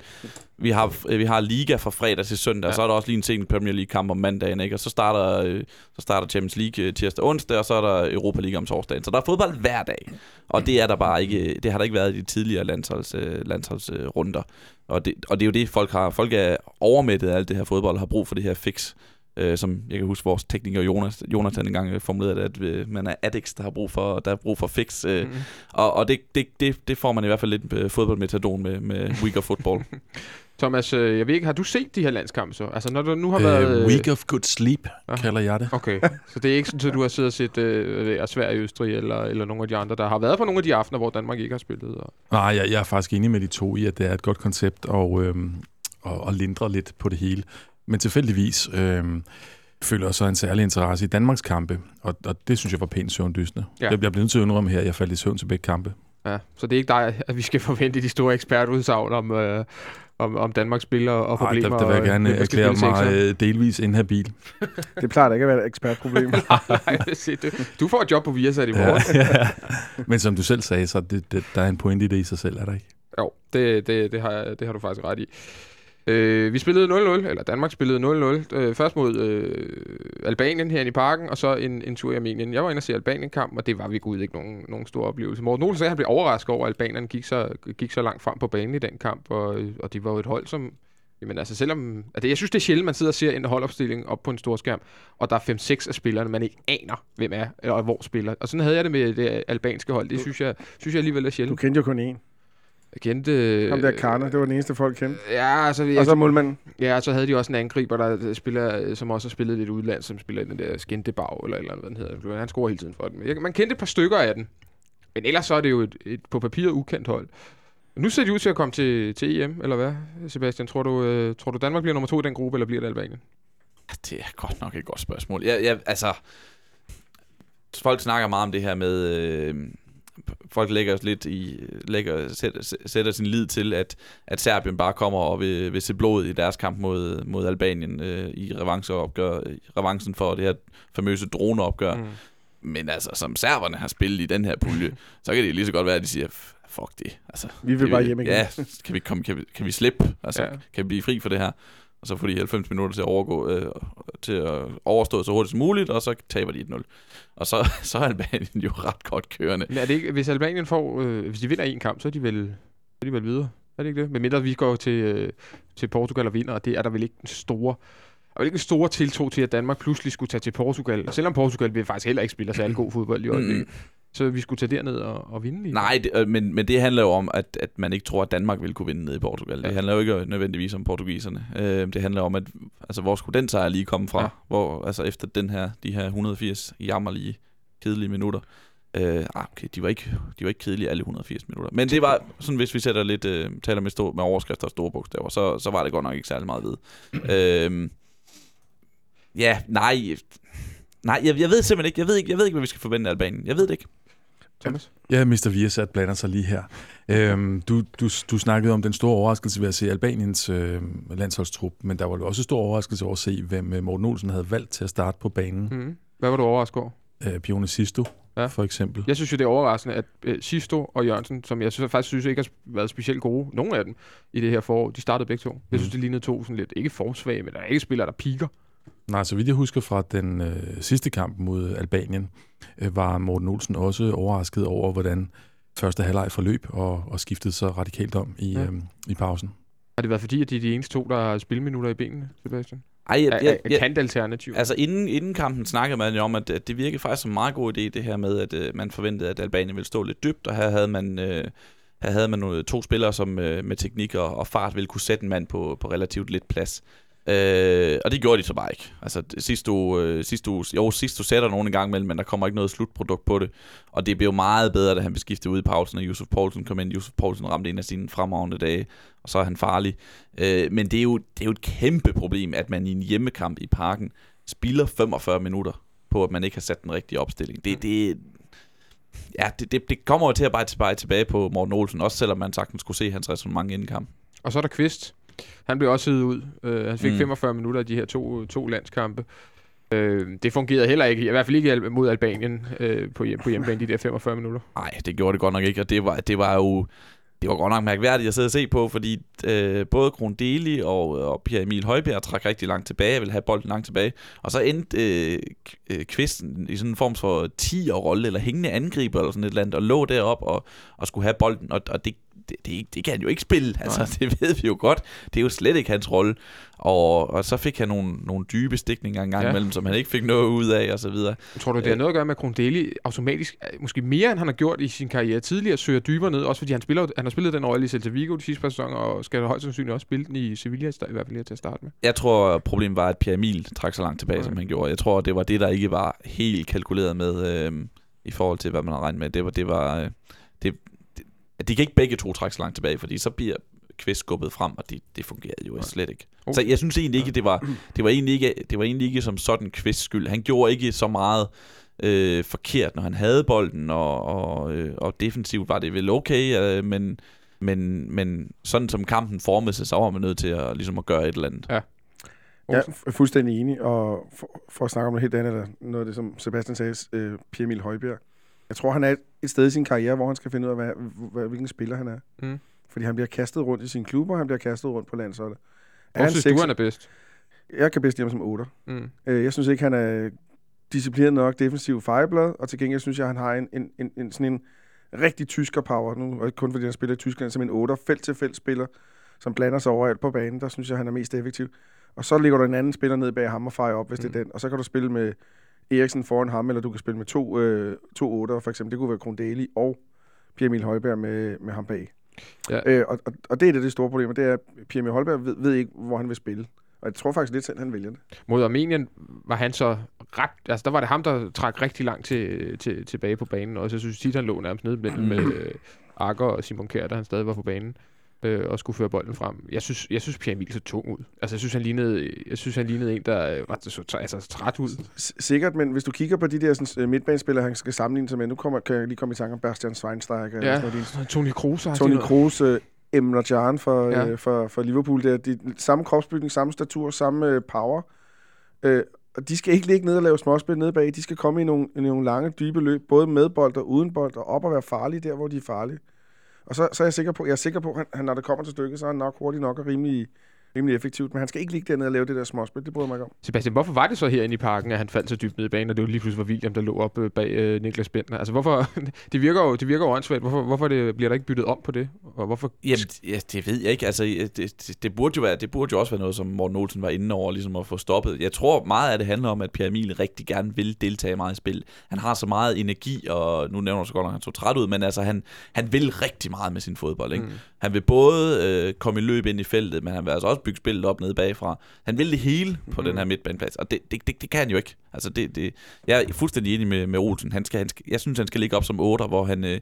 Vi har, øh, vi har liga fra fredag til søndag, ja. Og så er der også lige en sen Premier League-kamp om mandagen, ikke? og så starter, øh, så starter Champions League øh, tirsdag og onsdag, og så er der Europa League om torsdagen. Så der er fodbold hver dag, og det er der bare ikke, det har der ikke været i de tidligere landsholds, øh, landsholdsrunder. Runder. og, det, og det er jo det, folk har. Folk er overmættet af alt det her fodbold, og har brug for det her fix. Øh, som jeg kan huske, vores tekniker Jonas, Jonathan engang formulerede, at øh, man er addicts, der har brug for, der er brug for fix. Øh, Mm. Og, og det, det, det, det, får man i hvert fald lidt øh, fodboldmetadon med, med Week of Football. *laughs* Thomas, øh, jeg ved ikke, har du set de her landskampe så? Altså, når du nu har været... Øh, week of good sleep, Ja. kalder jeg det. Okay, så det er ikke sådan, at du har siddet og set øh, Sverige, Østrig eller, eller nogle af de andre, der har været på nogle af de aftener, hvor Danmark ikke har spillet. Og... Nej, jeg, jeg er faktisk enig med de to i, at det er et godt koncept og, øhm, og, og lindre lidt på det hele. Men tilfældigvis øhm, føler jeg så en særlig interesse i Danmarks kampe, og, og det synes jeg var pænt søvndysende. Ja. Jeg, jeg bliver nødt til at indrømme her, at jeg faldt i søvn til begge kampe. Ja, så det er ikke dig, at vi skal forvente de store ekspertudsagn om, øh, om, om Danmarks spillere og Ej, problemer. der, der vil jeg og, gerne skal erklære mig øh, delvis inhabil. *laughs* Det plejer da ikke at være et ekspertproblem. *laughs* Nej, du, du får et job på Viasat i morgen. Ja, ja. Men som du selv sagde, så det, det, der er en pointe i det i sig selv, er der ikke? Jo, det, det, det, har, det har du faktisk ret i. Øh, vi spillede 0-0, eller Danmark spillede 0-0. Øh, først mod øh, Albanien herinde i parken, og så en, en tur i Armenien. Jeg var inde og se Albanien-kamp, og det var vi gud ikke nogen, nogen stor oplevelse. Morten Olsen sagde, at han blev overrasket over, at Albanien gik så, gik så langt frem på banen i den kamp, og, og de var jo et hold, som Jamen altså, selvom... Altså, jeg synes, det er sjældent, man sidder og ser en holdopstilling op på en stor skærm, og der er 5-6 af spillerne, man ikke aner, hvem er, og hvor spiller. Og sådan havde jeg det med det albanske hold. Det synes jeg, synes jeg alligevel er Du sjældent. kendte jo kun én. Jeg kendte... Ham der Karner, det var den eneste folk kendte. Ja, altså, Og jeg, så målmanden. ja, så havde de også en angriber, der spiller, som også har spillet lidt udland, som spiller i den der Skindebag, eller eller andet, hvad den hedder. Han scorer hele tiden for dem. Jeg, man kendte et par stykker af den. Men ellers så er det jo et, et på papiret ukendt hold. Nu ser de ud til at komme til, til EM, eller hvad, Sebastian? Tror du, øh, tror du Danmark bliver nummer to i den gruppe, eller bliver det Albanien? Det er godt nok et godt spørgsmål. Jeg, jeg, altså, folk snakker meget om det her med... Øh, folk lægger os lidt i lægger, sætter, sætter sin lid til, at, at Serbien bare kommer og vil, vil se blod i deres kamp mod, mod Albanien øh, i revancheopgør, i revanchen for det her famøse droneopgør. Mm. Men altså, som serberne har spillet i den her pulje, så kan det lige så godt være, at de siger, "F- fuck det. Altså, Vi vil bare hjem igen. Ja, kan vi, komme, kan vi, kan vi slippe? Altså, ja. kan vi blive fri for det her? Og så får de 90 minutter til at, overgå, øh, til at overstå så hurtigt som muligt, og så taber de 1-0. Og så, *laughs* så er Albanien jo ret godt kørende. Men er det ikke, hvis Albanien får, øh, hvis de vinder en kamp, så er de vel, så er de vel videre. Er det ikke det? Men mindre vi går til, øh, til Portugal og vinder, og det er der vel ikke en store, der er vel ikke en stor tiltro til, at Danmark pludselig skulle tage til Portugal. Og selvom Portugal vil faktisk heller ikke spille særlig god fodbold i øjeblikket. Mm. Så vi skulle tage derned og, og vinde lige. Nej, det, øh, men, men det handler jo om, at, at man ikke tror, at Danmark vil kunne vinde ned i Portugal. Ja. Det handler jo ikke nødvendigvis om portugiserne. Øh, det handler om, at altså, hvor skulle den sejr lige komme fra? Ja. Ja. Hvor, altså efter den her, de her 180 jammerlige, kedelige minutter. Øh, ah, okay, de var, ikke, de var ikke kedelige alle 180 minutter. Men det var sådan, hvis vi sætter lidt, øh, taler med, stor, med overskrifter og store bogstaver, så, så var det godt nok ikke særlig meget ved. øh, ja, nej. Nej, jeg, jeg ved simpelthen ikke, jeg ved ikke, jeg ved ikke, hvad vi skal forvente af Albanien. Jeg ved det ikke. Thomas? Ja, Mr. Viasat blander sig lige her. Øhm, du, du, du snakkede om den store overraskelse ved at se Albaniens øh, landsholdstrup, men der var jo også stor overraskelse over at se, hvem øh, Morten Olsen havde valgt til at starte på banen. Mm. Hvad var du overrasket over? Øh, Pione Sisto, Ja. for eksempel. Jeg synes jo, det er overraskende, at øh, Sisto og Jørgensen, som jeg synes, faktisk synes ikke har været specielt gode, nogen af dem, i det her forår, de startede begge to. Jeg synes, Mm. det lignede to sådan lidt, ikke forsvage, men der er ikke spillere, der piker. Nej, så vidt jeg husker fra den øh, sidste kamp mod Albanien, var Morten Olsen også overrasket over, hvordan første halvleg forløb og, og skiftede så radikalt om i, Ja. ja. øh, i pausen. Har det været fordi, at de er de eneste to, der har spilminutter i benene, Sebastian? Ej, Er, er, er kant alternativ. Altså inden, inden kampen snakkede man jo om, at, at det virkede faktisk som en meget god idé, det her med, at øh, man forventede, at Albanien ville stå lidt dybt, og her havde man, øh, her havde man nogle, to spillere, som øh, med teknik og, og fart ville kunne sætte en mand på, på relativt lidt plads. Øh, og det gjorde de så bare ikke. Altså det- sidste uge, øh, sidste uge, jo, sidste uge sætter nogen en gang imellem, men der kommer ikke noget slutprodukt på det. Og det blev meget bedre, da han blev skiftet ud i pausen, og Yusuf Poulsen kom ind. Yusuf Poulsen ramte en af sine fremragende dage, og så er han farlig. Øh, men det er, jo, det er jo et kæmpe problem, at man i en hjemmekamp i parken spilder 45 minutter på, at man ikke har sat den rigtige opstilling. Det, det, ja, det, det, det kommer jo til at bare tilbage, tilbage på Morten Olsen, også selvom man sagtens skulle se hans resonemang inden kamp. Og så er der Kvist. Han blev også siddet ud. Uh, han fik Mm. mm. 45 minutter af de her to, to landskampe. Uh, det fungerede heller ikke, i hvert fald ikke mod Albanien uh, på, hjem, på hjemmebane, de der 45 minutter. *laughs* Nej, det gjorde det godt nok ikke, og det var, det var jo det var godt nok mærkværdigt at sidde og se på, fordi øh, både Grundeli og, og Pierre Emil Højbjerg trak rigtig langt tilbage, ville have bolden langt tilbage, og så endte øh, øh, Kvisten i sådan en form for 10'er-rolle, eller hængende angriber, eller sådan et eller andet, og lå derop og, og skulle have bolden, og, og det, det, det, det kan han jo ikke spille, altså *laughs* det ved vi jo godt, det er jo slet ikke hans rolle, og, og så fik han nogle, nogle dybe stikninger en gang Ja. imellem, som han ikke fik noget ud af, og så videre. Tror du, det har Øh. noget at gøre med, at Grundeli automatisk, øh, måske mere end han har gjort i sin karriere tidligere, søger dybere ned, også fordi han, spiller, han har spillet den rolle i Celta Vigo de sidste par sæsoner, og skal højst sandsynligt også spille den i Sevilla, i hvert fald lige til at starte med. Jeg tror, problemet var, at Pierre Emil trak så langt tilbage, Okay. som han gjorde. Jeg tror, det var det, der ikke var helt kalkuleret med øh, i forhold til, hvad man har regnet med. Det var, det var, øh, det, at de kan ikke begge to trække så langt tilbage, fordi så bliver Kvist skubbet frem, og det, det fungerede jo slet ikke. Okay. Så jeg synes egentlig ikke, det var, det var egentlig ikke, det var egentlig ikke som sådan Kvist skyld. Han gjorde ikke så meget øh, forkert, når han havde bolden, og, og, øh, og defensivt var det vel okay, øh, men, men, men sådan som kampen formede sig, så var man nødt til at, ligesom at gøre et eller andet. Jeg er fuldstændig enig, og for, for at snakke om noget helt andet, eller noget af det, som Sebastian sagde, øh, Pierre Emil Højbjerg. Jeg tror, han er et, sted i sin karriere, hvor han skal finde ud af, hvad, hvad, hvilken spiller han er. Mm. Fordi han bliver kastet rundt i sin klub, og han bliver kastet rundt på landsholdet. Hvor synes du, sekser? han er bedst? Jeg kan bedst lide ham som 8. Mm. Øh, Jeg synes ikke, han er disciplineret nok defensiv fejlblad, og til gengæld synes jeg, han har en, en, en, en sådan en rigtig tysker power, nu og ikke kun fordi han spiller i Tyskland, som en 8 felt til felt spiller, som blander sig overalt på banen. Der synes jeg, han er mest effektiv. Og så ligger der en anden spiller ned bag ham og fejrer op, hvis mm. det er den. Og så kan du spille med Eriksen foran ham, eller du kan spille med to, øh, to otter, for eksempel. Det kunne være Grundeli og Pierre Emil Højberg med, med ham bag. Ja. Øh, og, og, og det er det, det store problem, det er, at Pierre Emil Højberg ved, ved ikke, hvor han vil spille. Og jeg tror faktisk lidt selv, han vælger det. Mod Armenien var han så ret... Altså, der var det ham, der trak rigtig langt til, til, tilbage på banen. Og så synes jeg tit, han lå nærmest nede mellem *clears throat* med øh, Akker og Simon Kjær, da han stadig var på banen øh, og skulle føre bolden frem. Jeg synes, jeg synes Pierre Emil så tung ud. Altså, jeg synes, han lignede, jeg synes, han lignede en, der øh, var så, altså, træt ud. S- sikkert, men hvis du kigger på de der sådan, øh, midtbanespillere, han skal sammenligne sig med, nu kommer, kan jeg lige komme i tanke om Bastian Schweinsteiger. eller Ja, sådan noget, Tony Kroos Tony Kroos, øh, Emre Can for, ja. øh, for, for Liverpool. Det er de, samme kropsbygning, samme statur, samme øh, power. Øh, og de skal ikke ligge ned og lave småspil nede bag. De skal komme i nogle, i nogle lange, dybe løb, både med bold og uden bold, og op og være farlige der, hvor de er farlige. Og så, så er jeg sikker på, jeg er sikker på, at han, når det kommer til stykket, så er han nok hurtig nok og rimelig, rimelig effektivt. Men han skal ikke ligge dernede og lave det der småspil. Det bryder mig ikke om. Sebastian, hvorfor var det så herinde i parken, at han faldt så dybt ned i banen, og det var lige pludselig var William, der lå op øh, bag øh, Niklas Bentner? Altså, hvorfor... *laughs* det virker jo, det virker jo åndssvagt. Hvorfor, hvorfor det, bliver der ikke byttet om på det? Og hvorfor... Jamen, ja, det ved jeg ikke. Altså, det, det, det, burde jo være, det burde jo også være noget, som Morten Olsen var inde over, ligesom at få stoppet. Jeg tror meget af det handler om, at Pierre Emil rigtig gerne vil deltage meget i spil. Han har så meget energi, og nu nævner så godt, at han så træt ud, men altså, han, han vil rigtig meget med sin fodbold. Ikke? Mm. Han vil både øh, komme i løb ind i feltet, men han vil altså også bygge spillet op nede bagfra. Han vil det hele på mm. den her midtbaneplads, og det, det, det, det kan han jo ikke. Altså, det, det, jeg er fuldstændig enig med, med Olsen. Han skal, han skal, jeg synes, han skal ligge op som 8, hvor han, øh,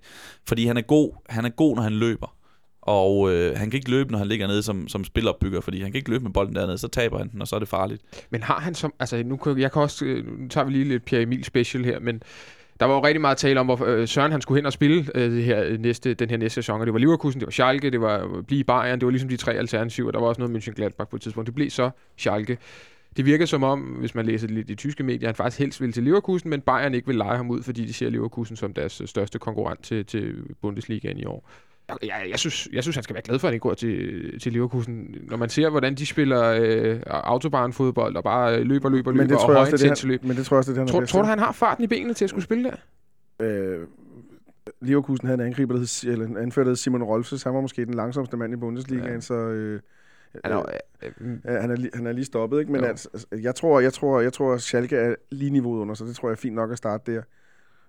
fordi han er god, han er god, når han løber. Og øh, han kan ikke løbe, når han ligger nede som, som spilopbygger, fordi han kan ikke løbe med bolden dernede, så taber han den, og så er det farligt. Men har han som... Altså, nu kan, jeg kan også... øh, Nu tager vi lige lidt Pierre Emil special her, men der var jo rigtig meget tale om, hvor øh, Søren han skulle hen og spille øh, det her, øh, næste, den her næste sæson. Og det var Leverkusen, det var Schalke, det var øh, blive i Bayern, det var ligesom de tre alternativer. Der var også noget Mönchengladbach på et tidspunkt. Det blev så Schalke. Det virker som om, hvis man læser lidt i tyske medier, han faktisk helst vil til Leverkusen, men Bayern ikke vil lege ham ud, fordi de ser Leverkusen som deres største konkurrent til, til Bundesligaen i år. Jeg, jeg, synes, jeg synes, han skal være glad for, at han ikke går til, til Leverkusen. Når man ser, hvordan de spiller øh, autobahnfodbold og bare øh, løber, løber, løber Men det og tror det højintense det, løb. han, men det tror jeg også, det er det, han Tror, du, han har farten i benene til at skulle spille der? Øh, Leverkusen havde en angriber, der hed, eller en anfører, der hed Simon Rolfes. Han var måske den langsomste mand i Bundesligaen, Ja. så... Øh, Han er, øh, øh, øh, han, er, li- han er lige stoppet, ikke? Men Jo. altså, altså, jeg tror, jeg tror, jeg tror, at Schalke er lige niveauet under, så det tror jeg er fint nok at starte der.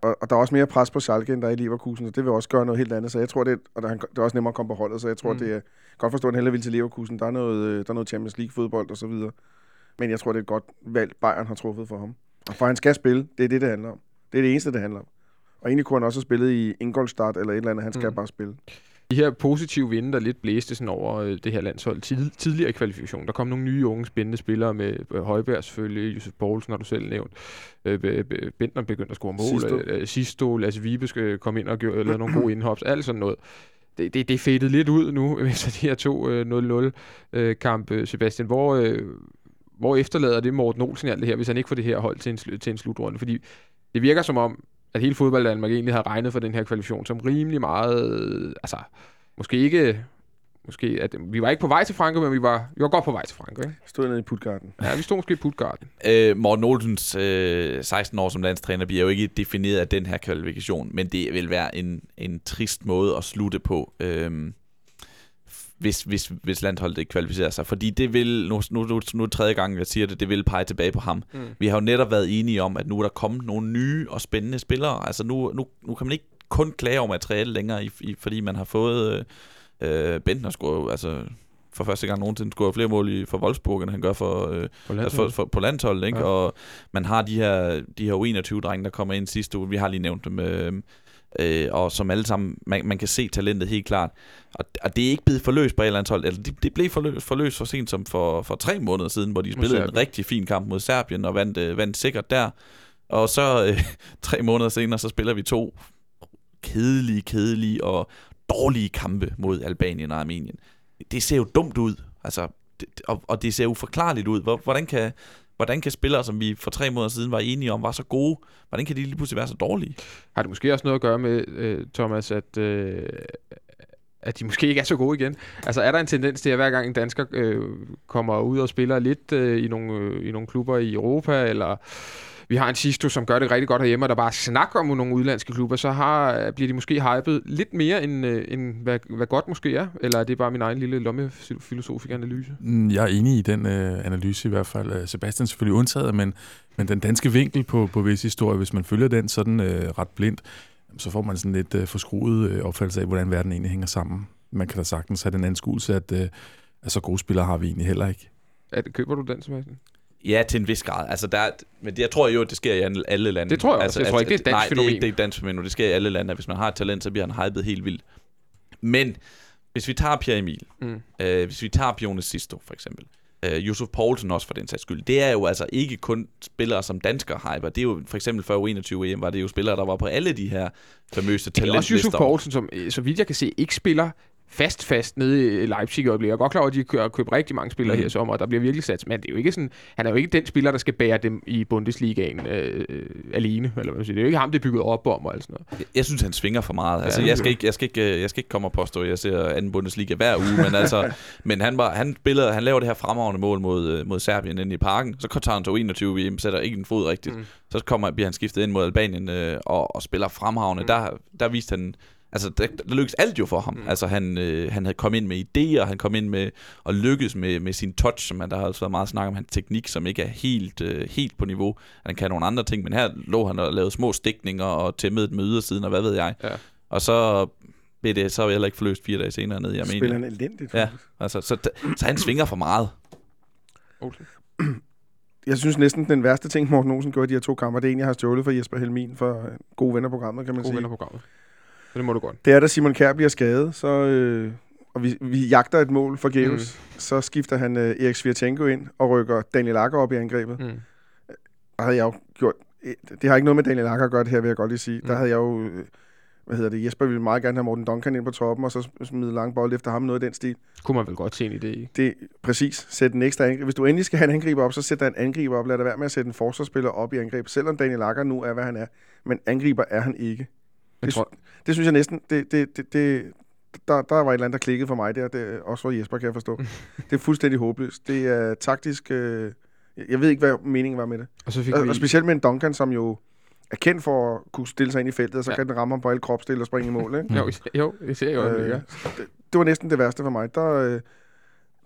Og, og der er også mere pres på Schalke, end der er i Leverkusen, så det vil også gøre noget helt andet. Så jeg tror, det og der, er det er også nemmere at komme på holdet, så jeg tror, Mm. det er godt forstå, at han vil til Leverkusen. Der er noget, øh, der er noget Champions League-fodbold og så videre. Men jeg tror, det er et godt valg, Bayern har truffet for ham. Og for han skal spille, det er det, det handler om. Det er det eneste, det handler om. Og egentlig kunne han også have spillet i Ingolstadt eller et eller andet. Han skal mm. bare spille. De her positive vinde, der lidt blæste sådan over øh, det her landshold tid, tidligere kvalifikation. Der kom nogle nye unge spændende spillere med øh, Højberg selvfølgelig, Josef Poulsen har du selv nævnt. Øh, Bentner begyndte at score mål. Sisto. Øh, Sisto, Lasse Vibe skal komme ind og gøre, lavede nogle gode *clears throat* indhops. Alt sådan noget. Det, det, det er lidt ud nu, *laughs* efter de her to øh, 0-0 øh, kampe. Sebastian, hvor, øh, hvor efterlader det Morten Olsen alt det her, hvis han ikke får det her hold til en, til en slutrunde? Fordi det virker som om, at hele fodbold Danmark egentlig har regnet for den her kvalifikation som rimelig meget, altså måske ikke, måske at vi var ikke på vej til Frankrig, men vi var, vi var godt på vej til Frankrig. Ikke? Stod nede i Putgarden. Ja, vi stod måske i Puttgarden. Øh, Morten Olsens øh, 16 år som landstræner bliver jo ikke defineret af den her kvalifikation, men det vil være en, en trist måde at slutte på, øh, hvis, hvis, hvis landsholdet ikke kvalificerer sig. Fordi det vil, nu, nu, nu, nu tredje gang, jeg siger det, det vil pege tilbage på ham. Mm. Vi har jo netop været enige om, at nu er der kommet nogle nye og spændende spillere. Altså nu, nu, nu kan man ikke kun klage over materiale længere, i, i, fordi man har fået... Øh, Bentner score, altså for første gang nogensinde scorer flere mål i, for Wolfsburg, end han gør for, øh, På altså for, for, på landsholdet, ikke? Ja. Ja. Og man har de her, de her U21-drenge, der kommer ind sidste uge. Vi har lige nævnt dem. Øh, øh, og som alle sammen, man, man kan se talentet helt klart. Og, og det er ikke blevet forløst på et eller andet hold. Altså, det, det blev forløst, forløst for sent som for, for tre måneder siden, hvor de spillede en rigtig fin kamp mod Serbien og vandt, øh, vandt sikkert der. Og så øh, *laughs* tre måneder senere, så spiller vi to kedelige, kedelige og dårlige kampe mod Albanien og Armenien. Det ser jo dumt ud. Altså, det, og, og det ser uforklarligt ud. Hvor- Hvordan kan, hvordan kan spillere, som vi for tre måneder siden var enige om, var så gode, hvordan kan de lige pludselig være så dårlige? Har det måske også noget at gøre med, øh, Thomas, at, øh, at de måske ikke er så gode igen? Altså er der en tendens til, at hver gang en dansker øh, kommer ud og spiller lidt øh, i, nogle, øh, i nogle klubber i Europa, eller vi har en Sisto, som gør det rigtig godt herhjemme, og der bare snakker om nogle udlandske klubber, så har, bliver de måske hypet lidt mere, end, øh, end hvad, hvad godt måske er. Eller er det bare min egen lille lommefilosofisk analyse? Mm, Jeg er enig i den øh, analyse i hvert fald. Øh, Sebastian selvfølgelig undtaget, men, men den danske vinkel på, på vis historie, hvis man følger den sådan øh, ret blindt, så får man sådan lidt øh, forskruet øh, opfattelse af, hvordan verden egentlig hænger sammen. Man kan da sagtens have den anskuelse, at, øh, at så gode spillere har vi egentlig heller ikke. Er, det- køber du den, Sebastian? Ja, til en vis grad. Altså, der, er- men det, jeg tror jo, at det sker i alle- lande. Det tror jeg altså, også. Jeg tror ikke, det er et dansk nej, det er fænomen. ikke det er et dansk fænomen. Det sker i alle lande, hvis man har et talent, så bliver han hypet helt vildt. Men hvis vi tager Pierre Emil, Mm. øh, hvis vi tager Pione Sisto for eksempel, øh, Yusuf Poulsen også for den sags skyld, det er jo altså ikke kun spillere som danskere hyper. Det er jo for eksempel før U21 EM, var det jo spillere, der var på alle de her famøse Det er også Yusuf talentlister. Poulsen, som, øh, så vidt jeg kan se, ikke spiller fast fast nede i Leipzig i øjeblikket. Jeg er godt klar over, at de kører købt rigtig mange spillere mm. her i sommer, og der bliver virkelig sat. Men det er jo ikke sådan, han er jo ikke den spiller, der skal bære dem i Bundesligaen øh, øh, alene. Eller hvad man siger. Det er jo ikke ham, det er bygget op om og sådan noget. Jeg, jeg synes, han svinger for meget. Altså, det jeg, skal ikke, jeg, skal ikke, øh, jeg skal ikke komme og påstå, at jeg ser anden Bundesliga hver uge, men, altså, *laughs* men han, var, han, spiller, han laver det her fremragende mål mod, øh, mod Serbien inde i parken. Så tager han til 21 VM, sætter ikke en fod rigtigt. Mm. Mm. Så kommer, bliver han skiftet ind mod Albanien øh, og, og spiller fremragende. Mm. Mm. Der, der viste han... Altså, der, der lykkedes alt jo for ham. Mm. Altså, han, øh, han havde kommet ind med idéer, han kom ind med og lykkedes med, med sin touch, som man, der har altså været meget snak om, hans teknik, som ikke er helt, øh, helt på niveau. Han kan nogle andre ting, men her lå han og lavede små stikninger og tæmmede et møde siden, og hvad ved jeg. Ja. Og så blev det så heller ikke forløst fire dage senere nede i Spiller Armenien. han elendigt. Ja. Altså, så, så han svinger for meget. Olsen. *clears throat* Jeg synes næsten, den værste ting, Morten Olsen gjorde i de her to kampe, det er en, jeg har stjålet fra Jesper Helmin for øh, gode vennerprogrammet, kan man God sige. vennerprogrammet. Så det må du godt. Det er, da Simon Kjær bliver skadet, så, øh, og vi, vi jagter et mål for Geus, mm. så skifter han øh, Erik Svirchenko ind og rykker Daniel Akker op i angrebet. Mm. Der havde jeg jo gjort... øh, Det har ikke noget med Daniel Akker at gøre, det her vil jeg godt lige sige. Mm. Der havde jeg jo... øh, Hvad hedder det? Jesper ville meget gerne have Morten Duncan ind på toppen, og så smide lang bold efter ham, noget i den stil. Kunne man vel godt se en idé i. Det præcis. Sæt en ekstra angriber. Hvis du endelig skal have en angriber op, så sæt der en angriber op. Lad det være med at sætte en forsvarsspiller op i angreb, selvom Daniel Akker nu er, hvad han er. Men angriber er han ikke. Det, tror, det synes jeg næsten, det, det, det, det, der, der var et eller andet, der klikkede for mig der. Det, også for Jesper, kan jeg forstå. *laughs* det er fuldstændig håbløst. Det er taktisk... Øh, jeg ved ikke, hvad meningen var med det. og så fik Og, vi... og specielt med en Duncan, som jo er kendt for at kunne stille sig ind i feltet, og så Ja. kan den ramme ham på alle kropsdele og springe i mål. Ikke? *laughs* Jo, jo, det ser jeg jo. Øh, Øh, det, det var næsten det værste for mig. Der, øh,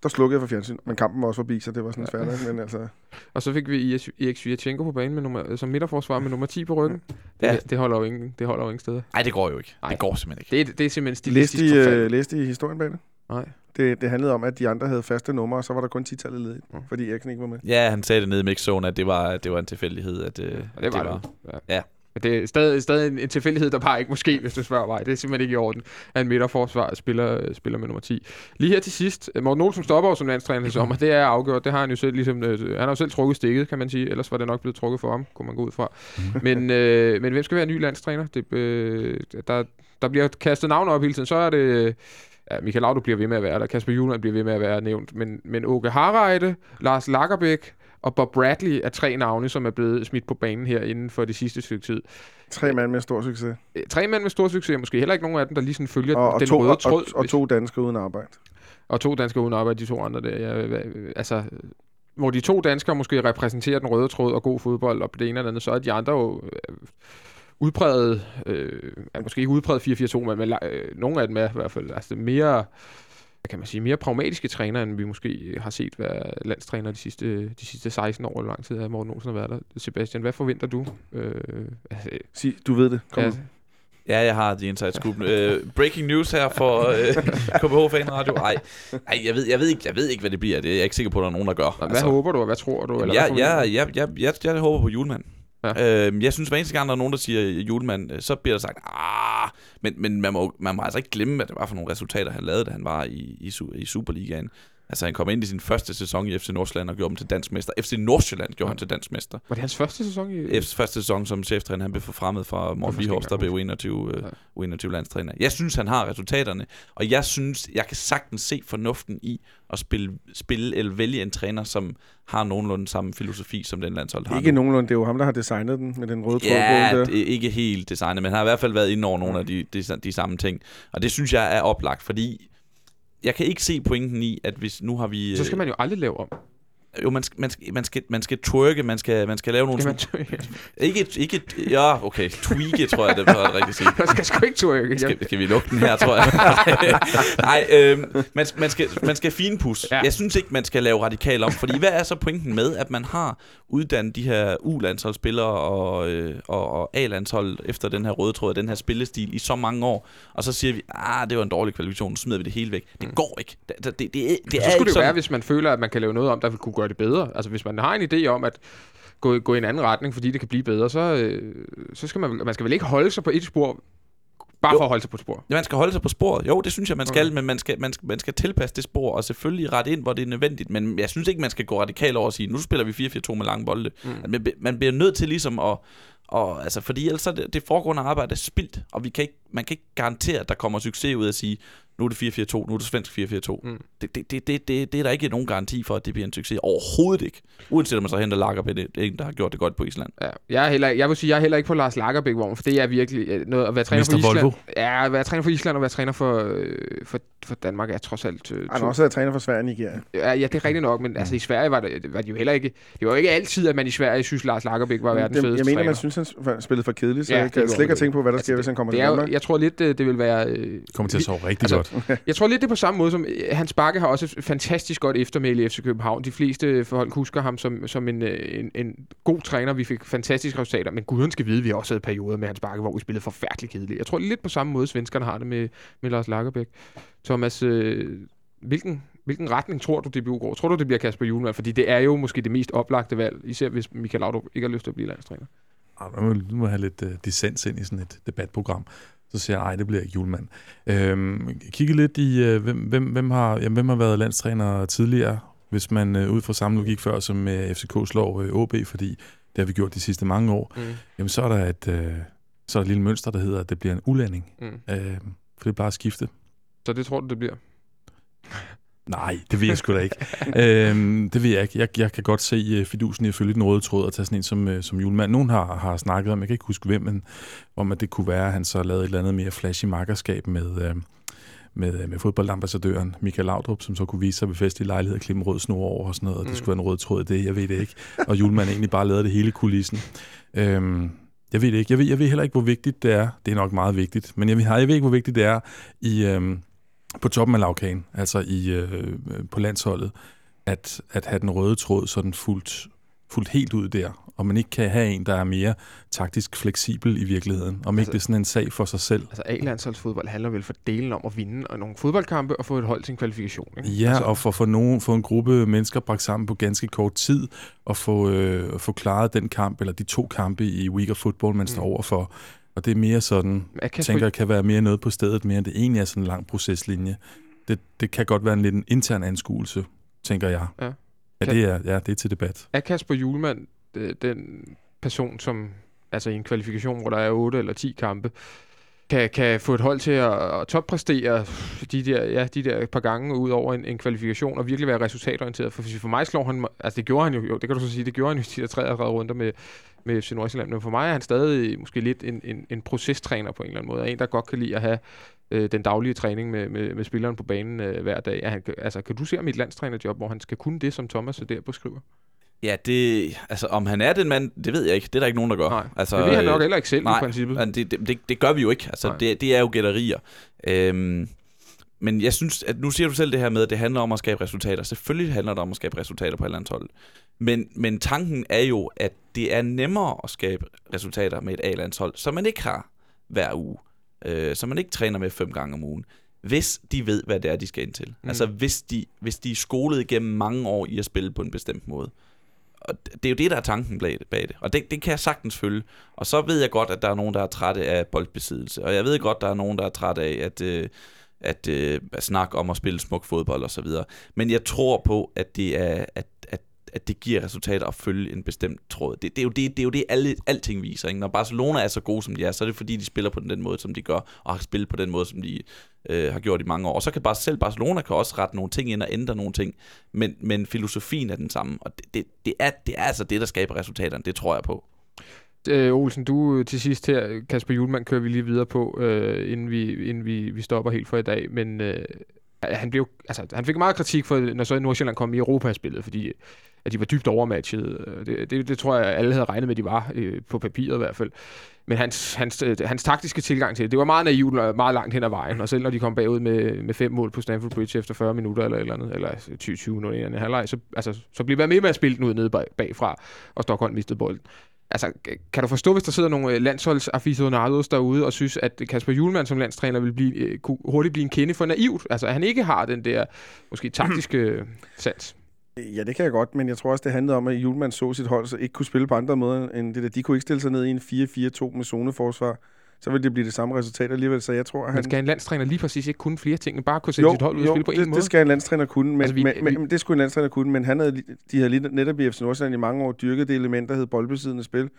der slukkede jeg for fjernsyn, men kampen var også forbi, så det var sådan svært. ikke? Men altså, Og så fik vi Erik Svirchenko på banen med nummer, som midterforsvar med nummer 10 på ryggen. Ja. Det, det, holder jo ingen, det holder jo ingen steder. Nej, det går jo ikke. Nej. Det går simpelthen ikke. Det, er- det er simpelthen læste, stilistisk I, forfald. øh, læste I historien bag det? Nej. det? Det handlede om, at de andre havde faste numre, og så var der kun 10-tallet ledigt, Mm. fordi Eriksen ikke var med. Ja, han sagde det nede i mixzone, at det var, det var en tilfældighed. At, øh, Og det var det. Ja. Ja. Det er stadig, stadig en, en tilfældighed, der bare ikke måske, hvis du spørger mig. Det er simpelthen ikke i orden, at en midterforsvar spiller, spiller med nummer 10. Lige her til sidst, Morten Olsen stopper jo som landstræner i sommer. Det er afgjort. Det har han jo selv ligesom, øh, han har jo selv trukket stikket, kan man sige. Ellers var det nok blevet trukket for ham, kunne man gå ud fra. *laughs* men, øh, men hvem skal være ny landstræner? Det, øh, der, der bliver kastet navne op hele tiden. Så er det... Ja, Michael Laudrup bliver ved med at være der, Kasper Julemand bliver ved med at være nævnt, men, men Åke Harreide, Lars Lagerbæk og Bob Bradley er tre navne, som er blevet smidt på banen her inden for det sidste stykke tid. Tre mand med stor succes. Øh, Tre mænd med stor succes, måske heller ikke nogen af dem, der lige sådan følger Og, og, den to, røde tråd. og, og to danskere uden arbejde. og to danskere uden arbejde, de to andre der. Ja, altså, hvor de to danskere måske repræsenterer den røde tråd og god fodbold, og på det ene eller andet, så er de andre jo øh, udpræget, øh, måske ikke udpræget 4-4-2, men, men øh, nogle af dem er i hvert fald altså mere, kan man sige, mere pragmatiske trænere, end vi måske har set være landstræner de sidste, de sidste 16 år, eller lang tid har Morten Olsen har været der. Sebastian, hvad forventer du? Øh, altså, Sig, du ved det. Kom ja, ja. Jeg har The Inside Scoop. Uh, breaking news her for *laughs* uh, KBH Fan Radio. Ej, ej jeg, ved, jeg, ved ikke, jeg ved ikke, hvad det bliver. Det er jeg ikke sikker på, at der er nogen, der gør. hvad altså, håber du, og hvad tror du? Eller jeg, hvad jeg, jeg, jeg, jeg, jeg håber på julemand. Ja. Øhm, jeg synes, hver eneste gang, der er nogen, der siger øh, julemand, øh, så bliver der sagt, ah, men, men man, må, man må altså ikke glemme, hvad det var for nogle resultater, han lavede, da han var i, i, i Superligaen. Altså, han kom ind i sin første sæson i FC Nordsjælland og gjorde dem til dansk mester. FC Nordsjælland gjorde han til dansk mester. Var det hans første sæson i... F's første sæson som cheftræner, han blev forfremmet fra Morten Vihorst, der blev 21, Ja. ja. 21 landstræner. Jeg synes, han har resultaterne, og jeg synes, jeg kan sagtens se fornuften i at spille, spille eller vælge en træner, som har nogenlunde samme filosofi, som den landshold har Ikke nu. nogenlunde. Det er jo ham, der har designet den med den røde tråd Ja. Der. det er ikke helt designet, men han har i hvert fald været inde over nogle af de, de, de samme ting. Og det synes jeg er oplagt, fordi jeg kan ikke se pointen i, at hvis nu har vi... Så skal man jo aldrig lave om. Jo, man, skal, man, skal, man, skal, man skal twerke, man skal, man skal lave nogle... Jamen, Sådan, ikke, ikke, ja, okay, tweake, tror jeg, det var rigtigt sige. jeg skal sgu ikke twerke. Skal, skal vi lukke den her, tror jeg? Nej, øh, man, man, skal, man skal finpus. Ja. Jeg synes ikke, man skal lave radikal om, fordi hvad er så pointen med, at man har uddannet de her U-landsholdsspillere og, øh, og, og A-landshold efter den her røde tråd, den her spillestil i så mange år, og så siger vi, ah, det var en dårlig kvalifikation, nu smider vi det hele væk. Det Mm. går ikke. Det, det, det, det, er- det så er skulle ikke det jo sådan. være, hvis man føler, at man kan lave noget om, der vil kunne gøre det bedre. Altså hvis man har en idé om, at gå, gå i en anden retning, fordi det kan blive bedre, så, øh, så skal man, man skal vel ikke holde sig på et spor, bare Jo. for at holde sig på spor. Ja, man skal holde sig på sporet. Jo, det synes jeg, man skal, Okay. men man skal, man, skal, man skal tilpasse det spor, og selvfølgelig rette ind, hvor det er nødvendigt. Men jeg synes ikke, man skal gå radikalt over og sige, nu spiller vi 4-4-2 med lange bolde. Mm. Man, man bliver nødt til ligesom at... Og, altså, fordi ellers er det, det foregående arbejde er spildt, og vi kan ikke, man kan ikke garantere, at der kommer succes ud af at sige, nu er det 4-4-2, nu er det svensk 4-4-2. Mm. Mm. Det, det, det, det, det, det er der ikke nogen garanti for, at det bliver en succes. Overhovedet ikke. Uanset om man så henter Lagerbäck, det er en, der har gjort det godt på Island. Ja, jeg, er heller, jeg vil sige, jeg er heller ikke på Lars Lagerbäck vogn, for det er virkelig øh, noget at være træner Mr. for Island. Volvo. Ja, at være træner for Island og være træner for, øh, for, for Danmark er trods alt... Øh, Han er også træner for Sverige og Nigeria. Ja, ja, det er rigtigt nok, men altså i Sverige var det, var det jo heller ikke... Det var jo ikke altid, at man i Sverige synes, Lars Lagerbäck var verdens Det, fedeste jeg mener, træner. man synes, han spillede for kedeligt, så Ja, det jeg kan slet ikke godt tænke på, hvad der Altså, sker, hvis han kommer det til Danmark. jeg tror lidt, det, det vil være... Øh, Kommer til at sove rigtig Altså, godt. jeg tror lidt, det på samme måde som... øh, Hans Bakke har også et fantastisk godt eftermæle i FC København. De fleste folk husker ham som, som en, øh, en, en god træner. Vi fik fantastiske resultater, men guden skal vide, at vi også havde perioder med Hans Bakke, hvor vi spillede forfærdeligt kedeligt. Jeg tror lidt på samme måde, svenskerne har det med, med Lars Lagerbäck. Thomas, øh, hvilken, hvilken retning tror du, DBU går? Tror du, det bliver Kasper Juhlmann? Fordi det er jo måske det mest oplagte valg, især hvis Michael Laudrup ikke har lyst til at blive landstræner. Ej, Nu må, nu må have lidt uh, dissens ind i sådan et debatprogram. Så siger jeg, nej, det bliver ikke julemand. Øhm, kigge lidt i, uh, hvem, hvem, hvem, har, jamen, hvem har været landstræner tidligere, hvis man uh, ud fra samme logik før, som uh, FCK slår uh, OB, fordi det har vi gjort de sidste mange år, Mm. jamen så er der et, uh, så er der et lille mønster, der hedder, at det bliver en ulanding. Mm. Uh, for det er bare at skifte. Så det tror du, det bliver? Nej, det ved jeg sgu da ikke. *laughs* øhm, det ved jeg ikke. Jeg, jeg kan godt se uh, fidusen i at følge den røde tråd og tage sådan en som, uh, som julemand. Nogen har, har snakket om, jeg kan ikke huske hvem, men om at det kunne være, at han så lavede et eller andet mere flashy makkerskab med, uh, med, øh, med fodboldambassadøren Michael Laudrup, som så kunne vise sig ved festlige lejligheder, klippe en rød snor over og sådan noget, og det Mm. skulle være en rød tråd det, jeg ved det ikke. Og julemanden egentlig bare lavede det hele kulissen. Øhm, jeg ved det ikke. Jeg ved, jeg ved heller ikke, hvor vigtigt det er. Det er nok meget vigtigt, men jeg ved, jeg ved ikke, hvor vigtigt det er i, øhm, på toppen af lavkagen, altså i, øh, på landsholdet, at, at have den røde tråd sådan fuldt, fuldt helt ud der, og man ikke kan have en, der er mere taktisk fleksibel i virkeligheden, om Altså- ikke det er sådan en sag for sig selv. Altså A-landsholdsfodbold handler vel for delen om at vinde og nogle fodboldkampe og få et hold til en kvalifikation. Ikke? Ja, altså, og for, for, nogen, for en gruppe mennesker bragt sammen på ganske kort tid, og få, øh, få klaret den kamp, eller de to kampe i Week of Football, man Mm. står over for. Og det er mere sådan, jeg Kasper, tænker, kan være mere noget på stedet, mere end det egentlig er sådan en lang proceslinje. Det, det kan godt være en lidt en intern anskuelse, tænker jeg. Ja. Ja, Kan- det er, ja, det er til debat. er Kasper Julemand øh, den person, som altså i en kvalifikation, hvor der er 8 eller 10 kampe, kan, kan få et hold til at, at toppræstere de der, ja, de der par gange ud over en, en kvalifikation, og virkelig være resultatorienteret. For, for mig slår han, altså det gjorde han jo, jo, det kan du så sige, det gjorde han jo i de der 33 runder med, med FC Nordsjælland, men for mig er han stadig måske lidt en, en, en procestræner på en eller anden måde, en, der godt kan lide at have øh, den daglige træning med, med, med spilleren på banen øh, hver dag. Er han, altså, kan du se ham i et landstrænerjob, hvor han skal kunne det, som Thomas der beskriver? Ja, det, altså om han er den mand, det ved jeg ikke. Det er der ikke nogen, der gør. Nej, altså, det ved han øh, nok heller ikke selv nej, i princippet. Men det, det, det, det gør vi jo ikke. Altså, Nej. det, det er jo gætterier. Øhm, men jeg synes, at nu siger du selv det her med, at det handler om at skabe resultater. Selvfølgelig handler det om at skabe resultater på et landshold. Men, men tanken er jo, at det er nemmere at skabe resultater med et A-landshold, som man ikke har hver uge. Øh, som man ikke træner med fem gange om ugen. Hvis de ved, hvad det er, de skal ind til. Mm. Altså hvis de, hvis de er skolet igennem mange år i at spille på en bestemt måde. Og det er jo det, der er tanken bag det. Bag det. Og det, det kan jeg sagtens følge. Og så ved jeg godt, at der er nogen, der er trætte af boldbesiddelse. Og jeg ved godt, der er nogen, der er trætte af at, øh, at, øh, at snakke om at spille smuk fodbold og så videre. Men jeg tror på, at det er, at, at, at det giver resultater at følge en bestemt tråd. Det, det er jo det, det, er jo det alle, alting viser. Ikke? Når Barcelona er så gode, som de er, så er det fordi, de spiller på den måde, som de gør, og har spillet på den måde, som de øh, har gjort i mange år. Og så kan bare selv Barcelona kan også rette nogle ting ind og ændre nogle ting, men, men filosofien er den samme. Og det, det, det, er, det er altså det, der skaber resultaterne. Det tror jeg på. Øh, Olsen, du øh, til sidst her, Kasper Julemand kører vi lige videre på, øh, inden, vi, inden vi, vi stopper helt for i dag, men øh, han, blev, altså, han fik meget kritik for, når så Nordsjælland kom i Europaspillet, fordi at de var dybt overmatchet. Øh, det, det, det tror jeg, alle havde regnet med, at de var, øh, på papiret i hvert fald. Men hans, hans, øh, hans taktiske tilgang til det, det var meget naivt og meget langt hen ad vejen. Og selv når de kom bagud med, med fem mål på Stamford Bridge efter 40 minutter eller eller andet, eller 20-20 minutter i anden halvleg, så, altså, så blev man med med at spille den ud nede bag, bagfra, og Stockholm mistede bolden. Altså, kan du forstå, hvis der sidder nogle øh, landsholdsaficionados derude og synes, at Kasper Julemand som landstræner vil blive, kunne hurtigt blive en kende for naivt? Altså, at han ikke har den der, måske taktiske sans. Ja, det kan jeg godt, men jeg tror også, det handlede om, at Julemand så sit hold, så ikke kunne spille på andre måder end det der. De kunne ikke stille sig ned i en 4-4-2 med zoneforsvar. Så ville det blive det samme resultat alligevel, så jeg tror, at han... Men skal en landstræner lige præcis ikke kunne flere ting, men bare kunne sætte sit hold ud og spille på en det, måde? det skal en landstræner kunne, men, Altså, vi- men, vi- men, det skulle en landstræner kunne, men han havde, de havde lige netop i FC Nordsjælland i mange år dyrket det element, der hed boldbesiddende spil,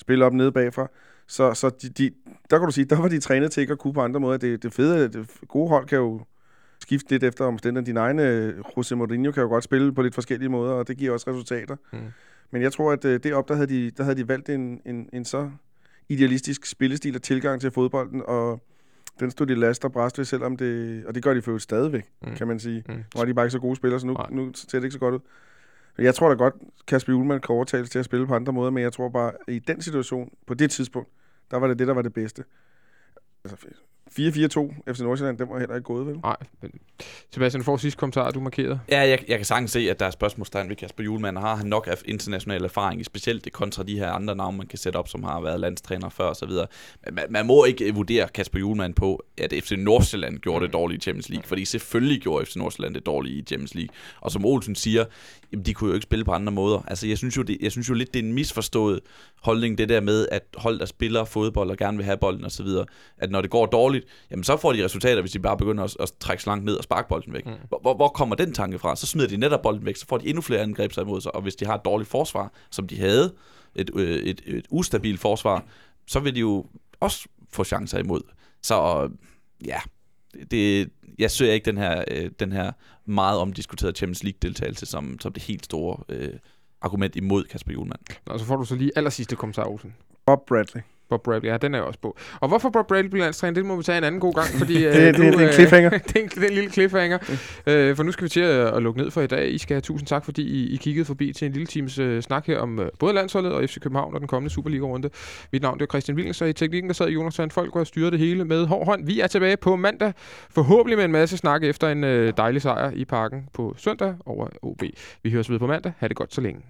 spil op nede bagfra. Så, så de, de, der kan du sige, der var de trænet til ikke at kunne på andre måder. Det, det fede, det gode hold kan jo skifte lidt efter omstændigheden. Din egne øh, Jose Mourinho kan jo godt spille på lidt forskellige måder, og det giver også resultater. Mm. Men jeg tror, at øh, deroppe, der havde de, der havde de valgt en, en, en så idealistisk spillestil og tilgang til fodbolden, og den stod de last og bræst ved, selvom det, og det gør de for stadigvæk, Mm. kan man sige. Mm. Nu er de bare ikke så gode spillere, så nu, Nej. nu ser det ikke så godt ud. Jeg tror da godt, Kasper Julemand kan overtales til at spille på andre måder, men jeg tror bare, at i den situation, på det tidspunkt, der var det det, der var det bedste. Altså 4-4-2 FC Nordsjælland, den var heller ikke gået, vel? Nej, Sebastian, du får sidste kommentar, du markerede. Ja, jeg, jeg kan sagtens se, at der er spørgsmålstegn ved Kasper Julemand. Har han nok af international erfaring, specielt det kontra de her andre navne, man kan sætte op, som har været landstræner før osv. Men man, man må ikke vurdere Kasper Julemand på, at FC Nordsjælland gjorde det dårligt i Champions League, fordi selvfølgelig gjorde FC Nordsjælland det dårligt i Champions League. Og som Olsen siger, jamen, de kunne jo ikke spille på andre måder. Altså, jeg synes jo, det, jeg synes jo lidt, det er en misforstået holdning, det der med, at hold, der spiller fodbold og gerne vil have bolden osv., at når det går dårligt, jamen så får de resultater, hvis de bare begynder at, at trække så langt ned og sparke bolden væk. Mm. Hvor, hvor, kommer den tanke fra? Så smider de netop bolden væk, så får de endnu flere angreb sig imod sig, og hvis de har et dårligt forsvar, som de havde, et, øh, et, et ustabilt forsvar, så vil de jo også få chancer imod. Så ja, det, jeg ser ikke den her, øh, den her meget omdiskuterede Champions League-deltagelse som, som det helt store øh, argument imod Kasper Julemand. Og så får du så lige aller sidste kommentar, Olsen. Bob Bradley. Bob Bradley, ja, den er også på. Og hvorfor Bob Bradley bliver landstræner, det må vi tage en anden god gang, fordi... Det, *laughs* øh, det, nu, det er en øh, cliffhanger. *laughs* det, er en, det er en lille cliffhanger. øh, for nu skal vi til at, at lukke ned for i dag. I skal have tusind tak, fordi I, I kiggede forbi til en lille times øh, snak her om øh, både landsholdet og FC København og den kommende Superliga-runde. Mit navn er Christian Williams, og i teknikken der sad Jonas Sand Folk og styrer det hele med hård hånd. Vi er tilbage på mandag, forhåbentlig med en masse snak efter en øh, dejlig sejr i parken på søndag over OB. Vi høres ved på mandag. Ha' det godt så længe.